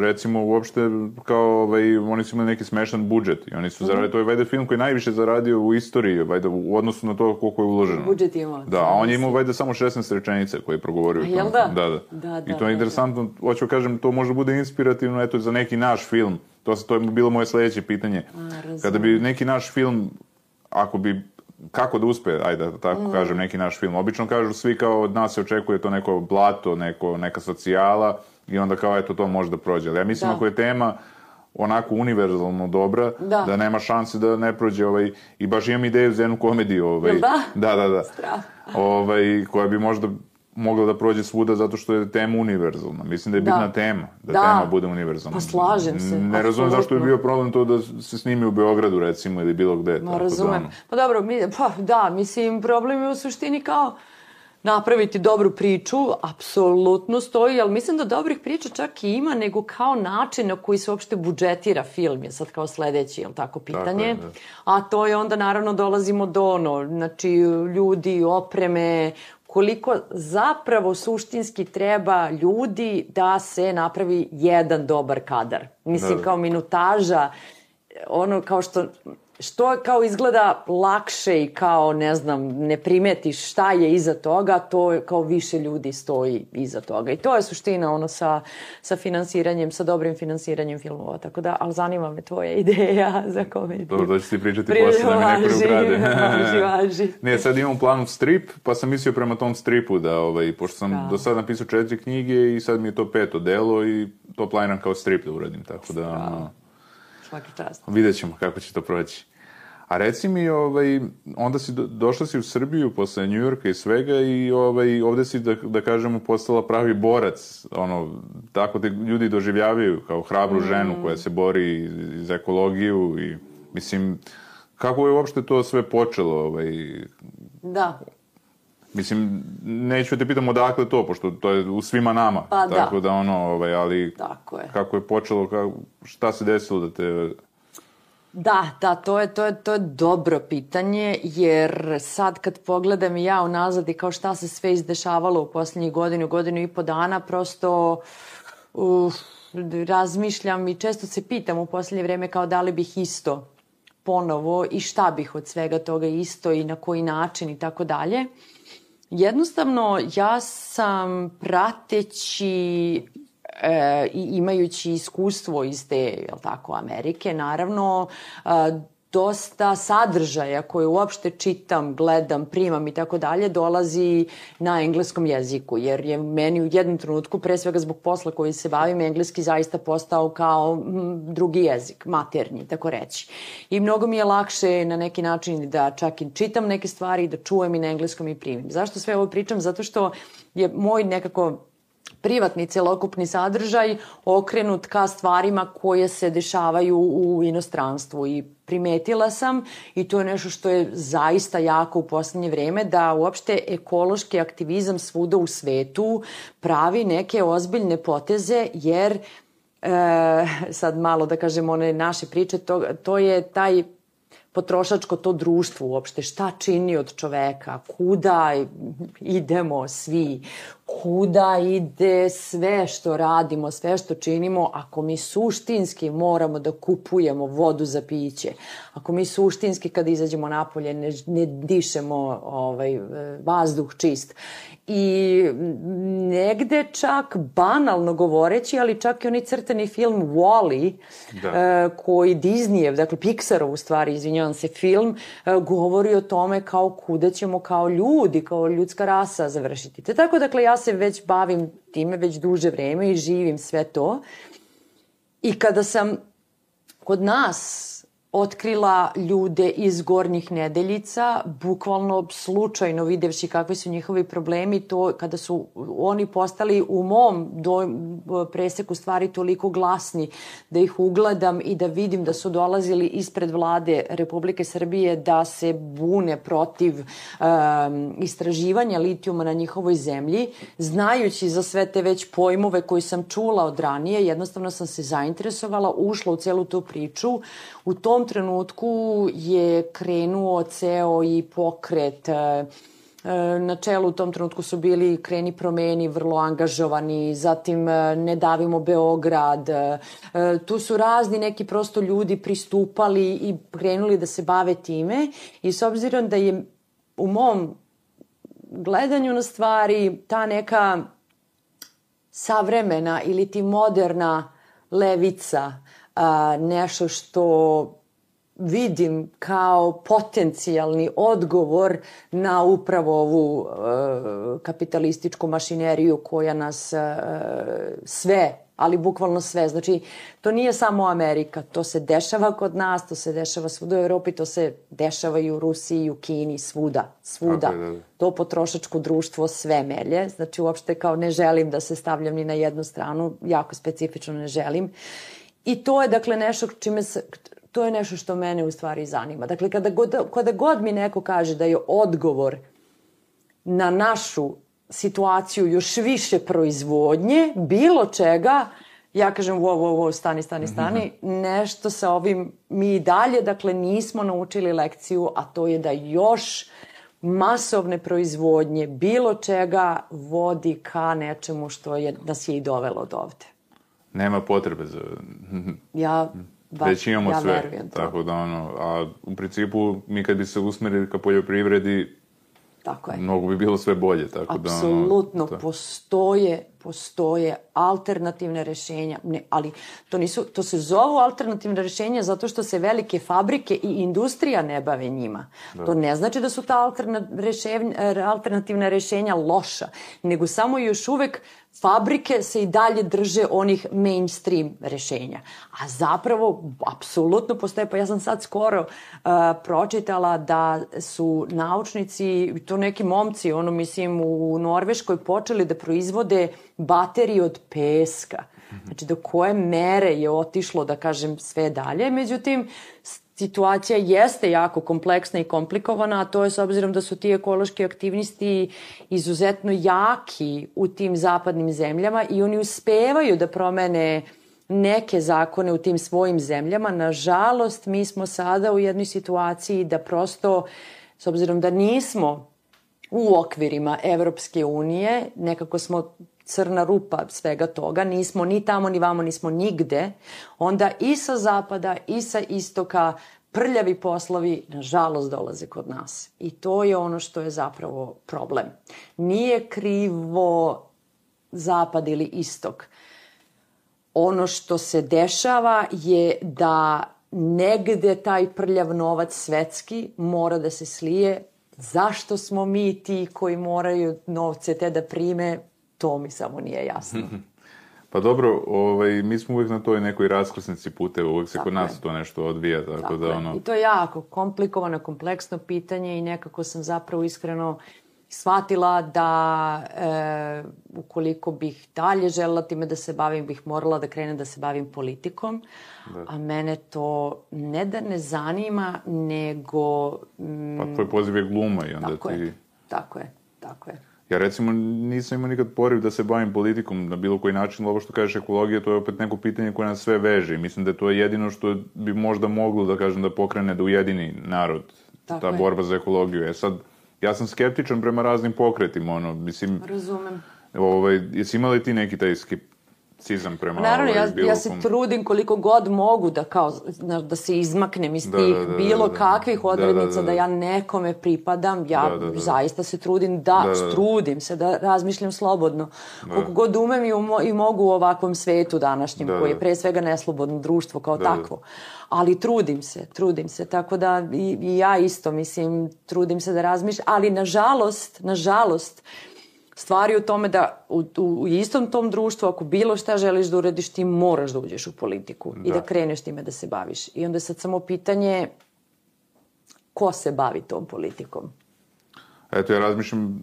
recimo uopšte kao ovaj, oni su imali neki smešan budžet i oni su mm -hmm. zaradili, to je vajda film koji je najviše zaradio u istoriji, vajda u odnosu na to koliko je uloženo. Budžet imao. Da, a on je imao vajda samo 16 rečenica koje je progovorio. A jel da? Da, da. da, da I to je da, interesantno, da. hoću kažem, to može bude inspirativno, eto, za neki naš film. To, to je bilo moje sledeće pitanje. A, Kada bi neki naš film, ako bi kako da uspe, ajde da tako mm. kažem, neki naš film. Obično kažu svi kao od nas se očekuje to neko blato, neko, neka socijala i onda kao eto to može da prođe. Ali ja mislim da. ako je tema onako univerzalno dobra, da. da nema šanse da ne prođe ovaj, i baš imam ideju za jednu komediju. Ovaj, da? Da, da, da. Strah. Ovaj, koja bi možda mogla da prođe svuda zato što je tema univerzalna. Mislim da je bitna da. tema, da, da, tema bude univerzalna. Pa slažem se. Ne razumem zašto je bio problem to da se snimi u Beogradu recimo ili bilo gde. Ma razumem. Da, pa dobro, mi, pa da, mislim problem je u suštini kao napraviti dobru priču, apsolutno stoji, ali mislim da dobrih priča čak i ima, nego kao način na koji se uopšte budžetira film je sad kao sledeći, je tako, pitanje. Tako je, da. A to je onda naravno dolazimo do ono, znači ljudi, opreme, koliko zapravo suštinski treba ljudi da se napravi jedan dobar kadar. Mislim, da. kao minutaža, ono kao što što kao izgleda lakše i kao, ne znam, ne primetiš šta je iza toga, to je kao više ljudi stoji iza toga. I to je suština ono sa, sa finansiranjem, sa dobrim finansiranjem filmova. Tako da, ali zanima me tvoja (laughs) ideja za komediju. Dobro, da ću ti pričati Pri, posle da mi neko ukrade. (laughs) važi, (laughs) važi. Nije, sad imam planu strip, pa sam mislio prema tom stripu da, ovaj, pošto sam da. do sada napisao četiri knjige i sad mi je to peto delo i to planiram kao strip da uradim, tako da... Ono, Svaki čast. Vidjet ćemo kako će to proći. A reci mi, ovaj, onda si do, došla si u Srbiju posle Njujorka i svega i ovaj, ovde si, da, da kažemo, postala pravi borac. Ono, tako te ljudi doživljavaju kao hrabru mm. ženu koja se bori za ekologiju i, mislim, kako je uopšte to sve počelo? Ovaj, da. Mislim, neću te pitam odakle to, pošto to je u svima nama. Pa da. tako da. da ono, ovaj, ali tako je. kako je počelo, kako, šta se desilo da te Da, da, to je, to, je, to je dobro pitanje, jer sad kad pogledam ja unazad i kao šta se sve izdešavalo u poslednjih godinu, godinu i po dana, prosto uh, razmišljam i često se pitam u poslednje vreme kao da li bih isto ponovo i šta bih od svega toga isto i na koji način i tako dalje. Jednostavno, ja sam prateći e, imajući iskustvo iz te, jel tako, Amerike, naravno, e, dosta sadržaja koje uopšte čitam, gledam, primam i tako dalje, dolazi na engleskom jeziku, jer je meni u jednom trenutku, pre svega zbog posla koji se bavim, engleski zaista postao kao drugi jezik, maternji, tako reći. I mnogo mi je lakše na neki način da čak i čitam neke stvari, da čujem i na engleskom i primim. Zašto sve ovo pričam? Zato što je moj nekako privatni celokupni sadržaj okrenut ka stvarima koje se dešavaju u inostranstvu i primetila sam i to je nešto što je zaista jako u poslednje vreme da uopšte ekološki aktivizam svuda u svetu pravi neke ozbiljne poteze jer e, sad malo da kažem one naše priče to, to je taj potrošačko to društvo uopšte, šta čini od čoveka, kuda idemo svi, kuda ide sve što radimo, sve što činimo, ako mi suštinski moramo da kupujemo vodu za piće, ako mi suštinski kad izađemo napolje ne, ne dišemo ovaj, vazduh čist i negde čak banalno govoreći, ali čak i onaj crtani film Wall-E, da. uh, koji Disneyev, dakle Pixarov u stvari, izvinjavam se, film, uh, govori o tome kao kuda ćemo kao ljudi, kao ljudska rasa završiti. Te tako, dakle, ja se već bavim time već duže vreme i živim sve to. I kada sam kod nas otkrila ljude iz gornjih nedeljica, bukvalno slučajno videvši kakvi su njihovi problemi, to kada su oni postali u mom do, preseku stvari toliko glasni da ih ugledam i da vidim da su dolazili ispred vlade Republike Srbije da se bune protiv um, istraživanja litijuma na njihovoj zemlji, znajući za sve te već pojmove koje sam čula od ranije, jednostavno sam se zainteresovala, ušla u celu tu priču, U tom trenutku je krenuo ceo i pokret e, e, na čelu u tom trenutku su bili Kreni promeni, vrlo angažovani, zatim e, Ne davimo Beograd. Tu su razni neki prosto ljudi pristupali i krenuli da se bave time i s obzirom da je u mom gledanju na stvari ta neka savremena ili ti moderna levica nešto što vidim kao potencijalni odgovor na upravo ovu e, kapitalističku mašineriju koja nas e, sve ali bukvalno sve. Znači, to nije samo Amerika, to se dešava kod nas, to se dešava svuda u Evropi, to se dešava i u Rusiji, i u Kini, svuda, svuda. Da, da. To potrošačko društvo sve melje, znači uopšte kao ne želim da se stavljam ni na jednu stranu, jako specifično ne želim. I to je dakle nešto čime se, to je nešto što mene u stvari zanima. Dakle, kada god, kada god mi neko kaže da je odgovor na našu situaciju još više proizvodnje, bilo čega, ja kažem, wo, wo, wo, stani, stani, stani, mm -hmm. nešto sa ovim mi dalje, dakle, nismo naučili lekciju, a to je da još masovne proizvodnje bilo čega vodi ka nečemu što je, nas je i dovelo do ovde nema potrebe za... ja baš, Već imamo ja sve. verujem to. Tako da ono, a u principu mi kad bi se usmerili ka poljoprivredi, Tako je. Mnogo bi bilo sve bolje, tako Apsolutno, da... Apsolutno, to... postoje, postoje alternativne rešenja, ne, ali to nisu, to se zovu alternativne rešenja zato što se velike fabrike i industrija ne bave njima. Da. To ne znači da su ta alternativna rešenja loša, nego samo još uvek fabrike se i dalje drže onih mainstream rešenja. A zapravo, apsolutno postoje, pa ja sam sad skoro uh, pročitala da su naučnici, to neki momci, ono mislim u Norveškoj, počeli da proizvode baterije od peska. Znači, do koje mere je otišlo, da kažem, sve dalje. Međutim, situacija jeste jako kompleksna i komplikovana, a to je s obzirom da su ti ekološki aktivisti izuzetno jaki u tim zapadnim zemljama i oni uspevaju da promene neke zakone u tim svojim zemljama. Nažalost, mi smo sada u jednoj situaciji da prosto, s obzirom da nismo u okvirima Evropske unije, nekako smo crna rupa svega toga, nismo ni tamo ni vamo, nismo nigde, onda i sa zapada i sa istoka prljavi poslovi, nažalost, dolaze kod nas. I to je ono što je zapravo problem. Nije krivo zapad ili istok. Ono što se dešava je da negde taj prljav novac svetski mora da se slije. Zašto smo mi ti koji moraju novce te da prime, to mi samo nije jasno. (laughs) Pa dobro, ovaj, mi smo uvek na toj nekoj raskrsnici puteva, uvek se tako kod nas je. to nešto odvija, tako, tako da ono... I to je jako komplikovano, kompleksno pitanje i nekako sam zapravo iskreno shvatila da e, ukoliko bih dalje želela time da se bavim, bih morala da krenem da se bavim politikom, da. a mene to ne da ne zanima, nego... Mm, pa tvoj poziv je gluma i onda tako ti... Je, tako je, tako je. Ja recimo nisam imao nikad poriv da se bavim politikom na bilo koji način, ovo što kažeš ekologija, to je opet neko pitanje koje nas sve veže mislim da je to jedino što bi možda moglo da kažem da pokrene da ujedini narod, Tako ta je. borba za ekologiju. E sad, ja sam skeptičan prema raznim pokretima, ono, mislim... Razumem. Ovaj, jesi imali ti neki taj skep, cizam prema Naravno, ovaj, ja, bilo ja se kom... trudim koliko god mogu da kao, da se izmaknem iz da, tih da, da, bilo da, da, kakvih odrednica, da, da, da. da ja nekome pripadam, ja da, da, da. zaista se trudim da, da, da, trudim se da razmišljam slobodno. Da. Koliko god umem i, umo, i mogu u ovakvom svetu današnjem, da, koji je pre svega neslobodno društvo kao da, takvo. Ali trudim se, trudim se, tako da i, i ja isto, mislim, trudim se da razmišljam, ali nažalost, nažalost, stvari u tome da u, u, istom tom društvu, ako bilo šta želiš da uradiš, ti moraš da uđeš u politiku da. i da kreneš time da se baviš. I onda sad samo pitanje ko se bavi tom politikom. Eto, ja razmišljam,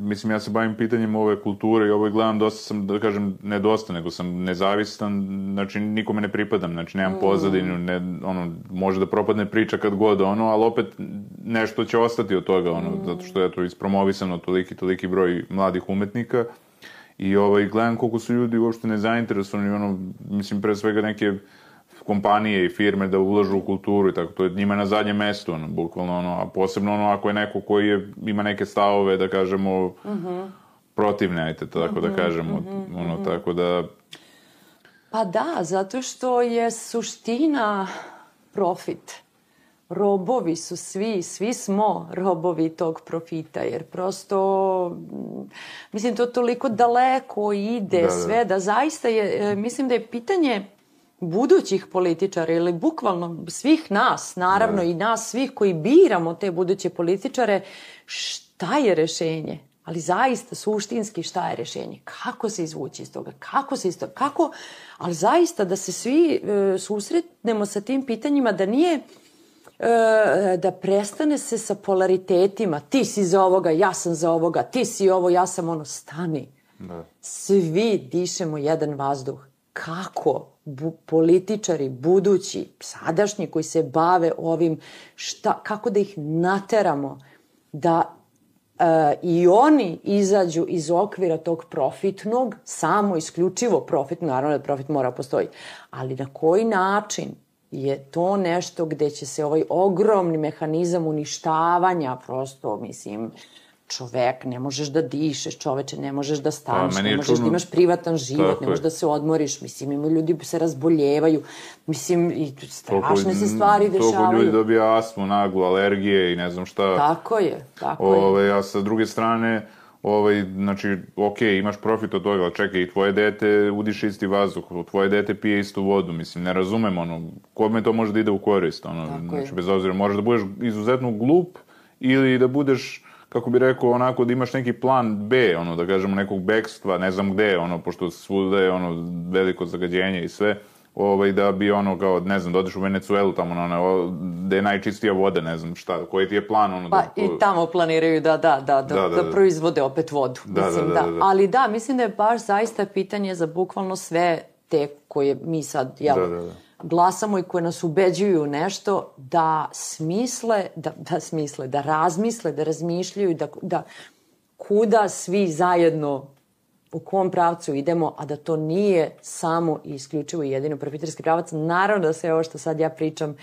mislim, ja se bavim pitanjem ove kulture i ovo gledam, dosta sam, da kažem, ne dosta, nego sam nezavistan, znači nikome ne pripadam, znači nemam mm. pozadinu, ne, ono, može da propadne priča kad god, ono, ali opet nešto će ostati od toga, ono, mm. zato što je to ispromovisano toliki, toliki broj mladih umetnika i ovaj, gledam koliko su ljudi uopšte nezainteresovani, ono, mislim, pre svega neke kompanije i firme da ulažu u kulturu i tako, to je njima na zadnjem mestu, ono, bukvalno, ono, a posebno ono ako je neko koji je, ima neke stavove, da kažemo, uh mhm. -huh. protivne, ajte, tako uh -huh, da mhm, kažemo, uh -huh, ono, uh -huh. tako da... Pa da, zato što je suština profit. Robovi su svi, svi smo robovi tog profita, jer prosto, mislim, to toliko daleko ide da, da. sve, da zaista je, e, mislim da je pitanje budućih političara ili bukvalno svih nas, naravno da. i nas svih koji biramo te buduće političare, šta je rešenje? Ali zaista suštinski šta je rešenje? Kako se izvući iz toga? Kako se iz toga? Kako? Ali zaista da se svi e, susretnemo sa tim pitanjima da nije e, da prestane se sa polaritetima. Ti si za ovoga, ja sam za ovoga, ti si ovo, ja sam ono. Stani. Da. Svi dišemo jedan vazduh. Kako? Bu, političari budući, sadašnji koji se bave ovim, šta, kako da ih nateramo da e, i oni izađu iz okvira tog profitnog, samo isključivo profit, naravno da profit mora postoji, ali na koji način je to nešto gde će se ovaj ogromni mehanizam uništavanja prosto, mislim, čovek, ne možeš da dišeš, čoveče, ne možeš da staneš, pa, ne možeš da čudno. da imaš privatan život, Tako ne možeš da se odmoriš, mislim, ima ljudi se razboljevaju, mislim, i strašne toliko, se stvari dešavaju. Toliko ljudi dobija astmu, naglu, alergije i ne znam šta. Tako je, tako Ove, je. A sa druge strane, ovaj, znači, ok, imaš profit od toga, ali čekaj, i tvoje dete udiše isti vazduh, tvoje dete pije istu vodu, mislim, ne razumem, ono, kome to može da ide u korist, ono, Tako znači, je. bez obzira, možeš da budeš izuzetno glup ili da budeš kako bi rekao, onako da imaš neki plan B, ono, da kažemo, nekog bekstva, ne znam gde, ono, pošto svuda je, ono, veliko zagađenje i sve, ovaj, da bi ono kao, ne znam, da odeš u Venecuelu tamo, ono, da je najčistija voda, ne znam šta, koji ti je plan, ono, pa, da... i tamo planiraju da, da, da, da, da, da, da proizvode opet vodu, da, mislim, da, da, da, da. Ali da, mislim da je baš zaista pitanje za bukvalno sve te koje mi sad, jel, da, da, da glasamo i koje nas ubeđuju nešto da smisle, da, da smisle, da razmisle, da razmišljaju, da, da kuda svi zajedno u kom pravcu idemo, a da to nije samo i isključivo i jedino profiterski pravac. Naravno da sve ovo što sad ja pričam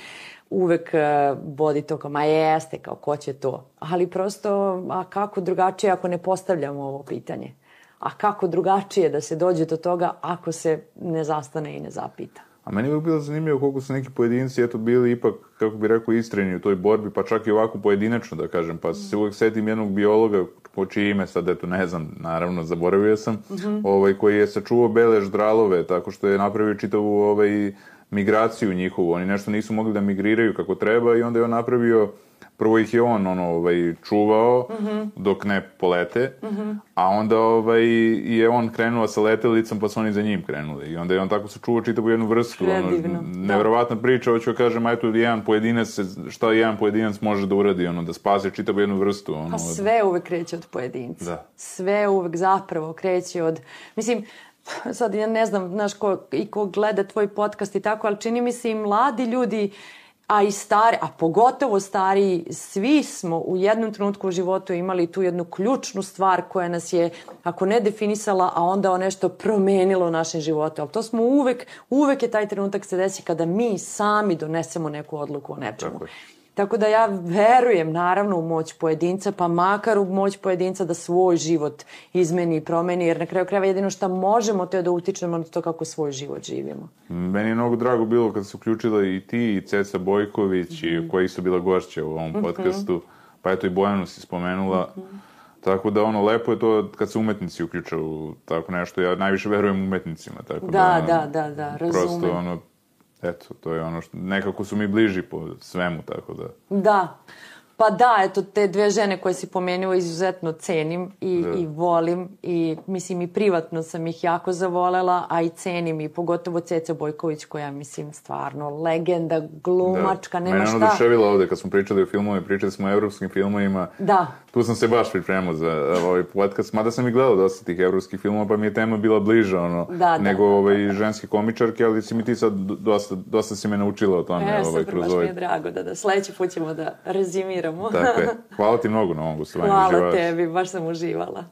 uvek uh, bodi to kao, ma jeste, kao ko će to. Ali prosto, a kako drugačije ako ne postavljamo ovo pitanje? A kako drugačije da se dođe do toga ako se ne zastane i ne zapita? A meni je bilo zanimljivo koliko su neki pojedinci eto bili ipak, kako bi rekao, istreni u toj borbi, pa čak i ovako pojedinačno da kažem, pa se uvijek setim jednog biologa, po čije ime sad, eto ne znam, naravno zaboravio sam, mm -hmm. ovaj, koji je sačuvao bele ždralove, tako što je napravio čitavu ovaj, migraciju njihovu, oni nešto nisu mogli da migriraju kako treba i onda je on napravio prvo ih je on ono, ovaj, čuvao mm -hmm. dok ne polete, mm -hmm. a onda ovaj, je on krenuo sa letelicom pa su oni za njim krenuli. I onda je on tako sačuvao čitavu jednu vrstu. Predivno. Ono, nevjerovatna da. priča, hoću da kažem, ajto jedan pojedinac, šta jedan pojedinac može da uradi, ono, da spase čitavu jednu vrstu. Ono, pa sve uvek kreće od pojedinca. Da. Sve uvek zapravo kreće od... Mislim, sad ja ne znam, znaš, ko, i ko gleda tvoj podcast i tako, ali čini mi se i mladi ljudi a i stari, a pogotovo stariji, svi smo u jednom trenutku u životu imali tu jednu ključnu stvar koja nas je, ako ne definisala, a onda o nešto promenilo u našem životu. Ali to smo uvek, uvek je taj trenutak se desi kada mi sami donesemo neku odluku o nečemu. Tako je. Tako da ja verujem naravno u moć pojedinca, pa makar u moć pojedinca da svoj život izmeni i promeni, jer na kraju krajeva jedino što možemo to je da utičemo na to kako svoj život živimo. Meni je mnogo drago bilo kad se uključila i ti i Ceca Bojković, mm -hmm. i koji su bila gošće u ovom mm -hmm. podcastu, pa eto i Bojanu si spomenula. Mm -hmm. Tako da ono, lepo je to kad se umetnici uključa u tako nešto. Ja najviše verujem umetnicima. Tako da, da, da, da, da razumem. Prosto ono, Eto, to je ono što, nekako su mi bliži po svemu, tako da... Da. Pa da, eto, te dve žene koje si pomenuo izuzetno cenim i, Da. i volim i mislim i privatno sam ih jako zavolela, a i cenim i pogotovo Ceca Bojković koja mislim stvarno legenda, glumačka, nema Mene ono šta. oduševilo ovde kad smo pričali o filmovima, pričali smo o evropskim filmovima. Da. Tu sam se baš pripremao za ovaj podcast, mada sam i gledao dosta tih evropskih filmova, pa mi je tema bila bliža, ono, Da, da, nego da, ovaj, ženske komičarke, ali si mi ti sad dosta, dosta si me naučila o tome, E, ovaj, super, kroz baš mi ovaj... je drago da, da sledeći put ćemo da rezimiramo. Tako je. (laughs) Hvala ti mnogo na ovom gostovanju. Hvala uživaš. tebi, baš sam uživala.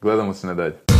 Gledamo se nadalje.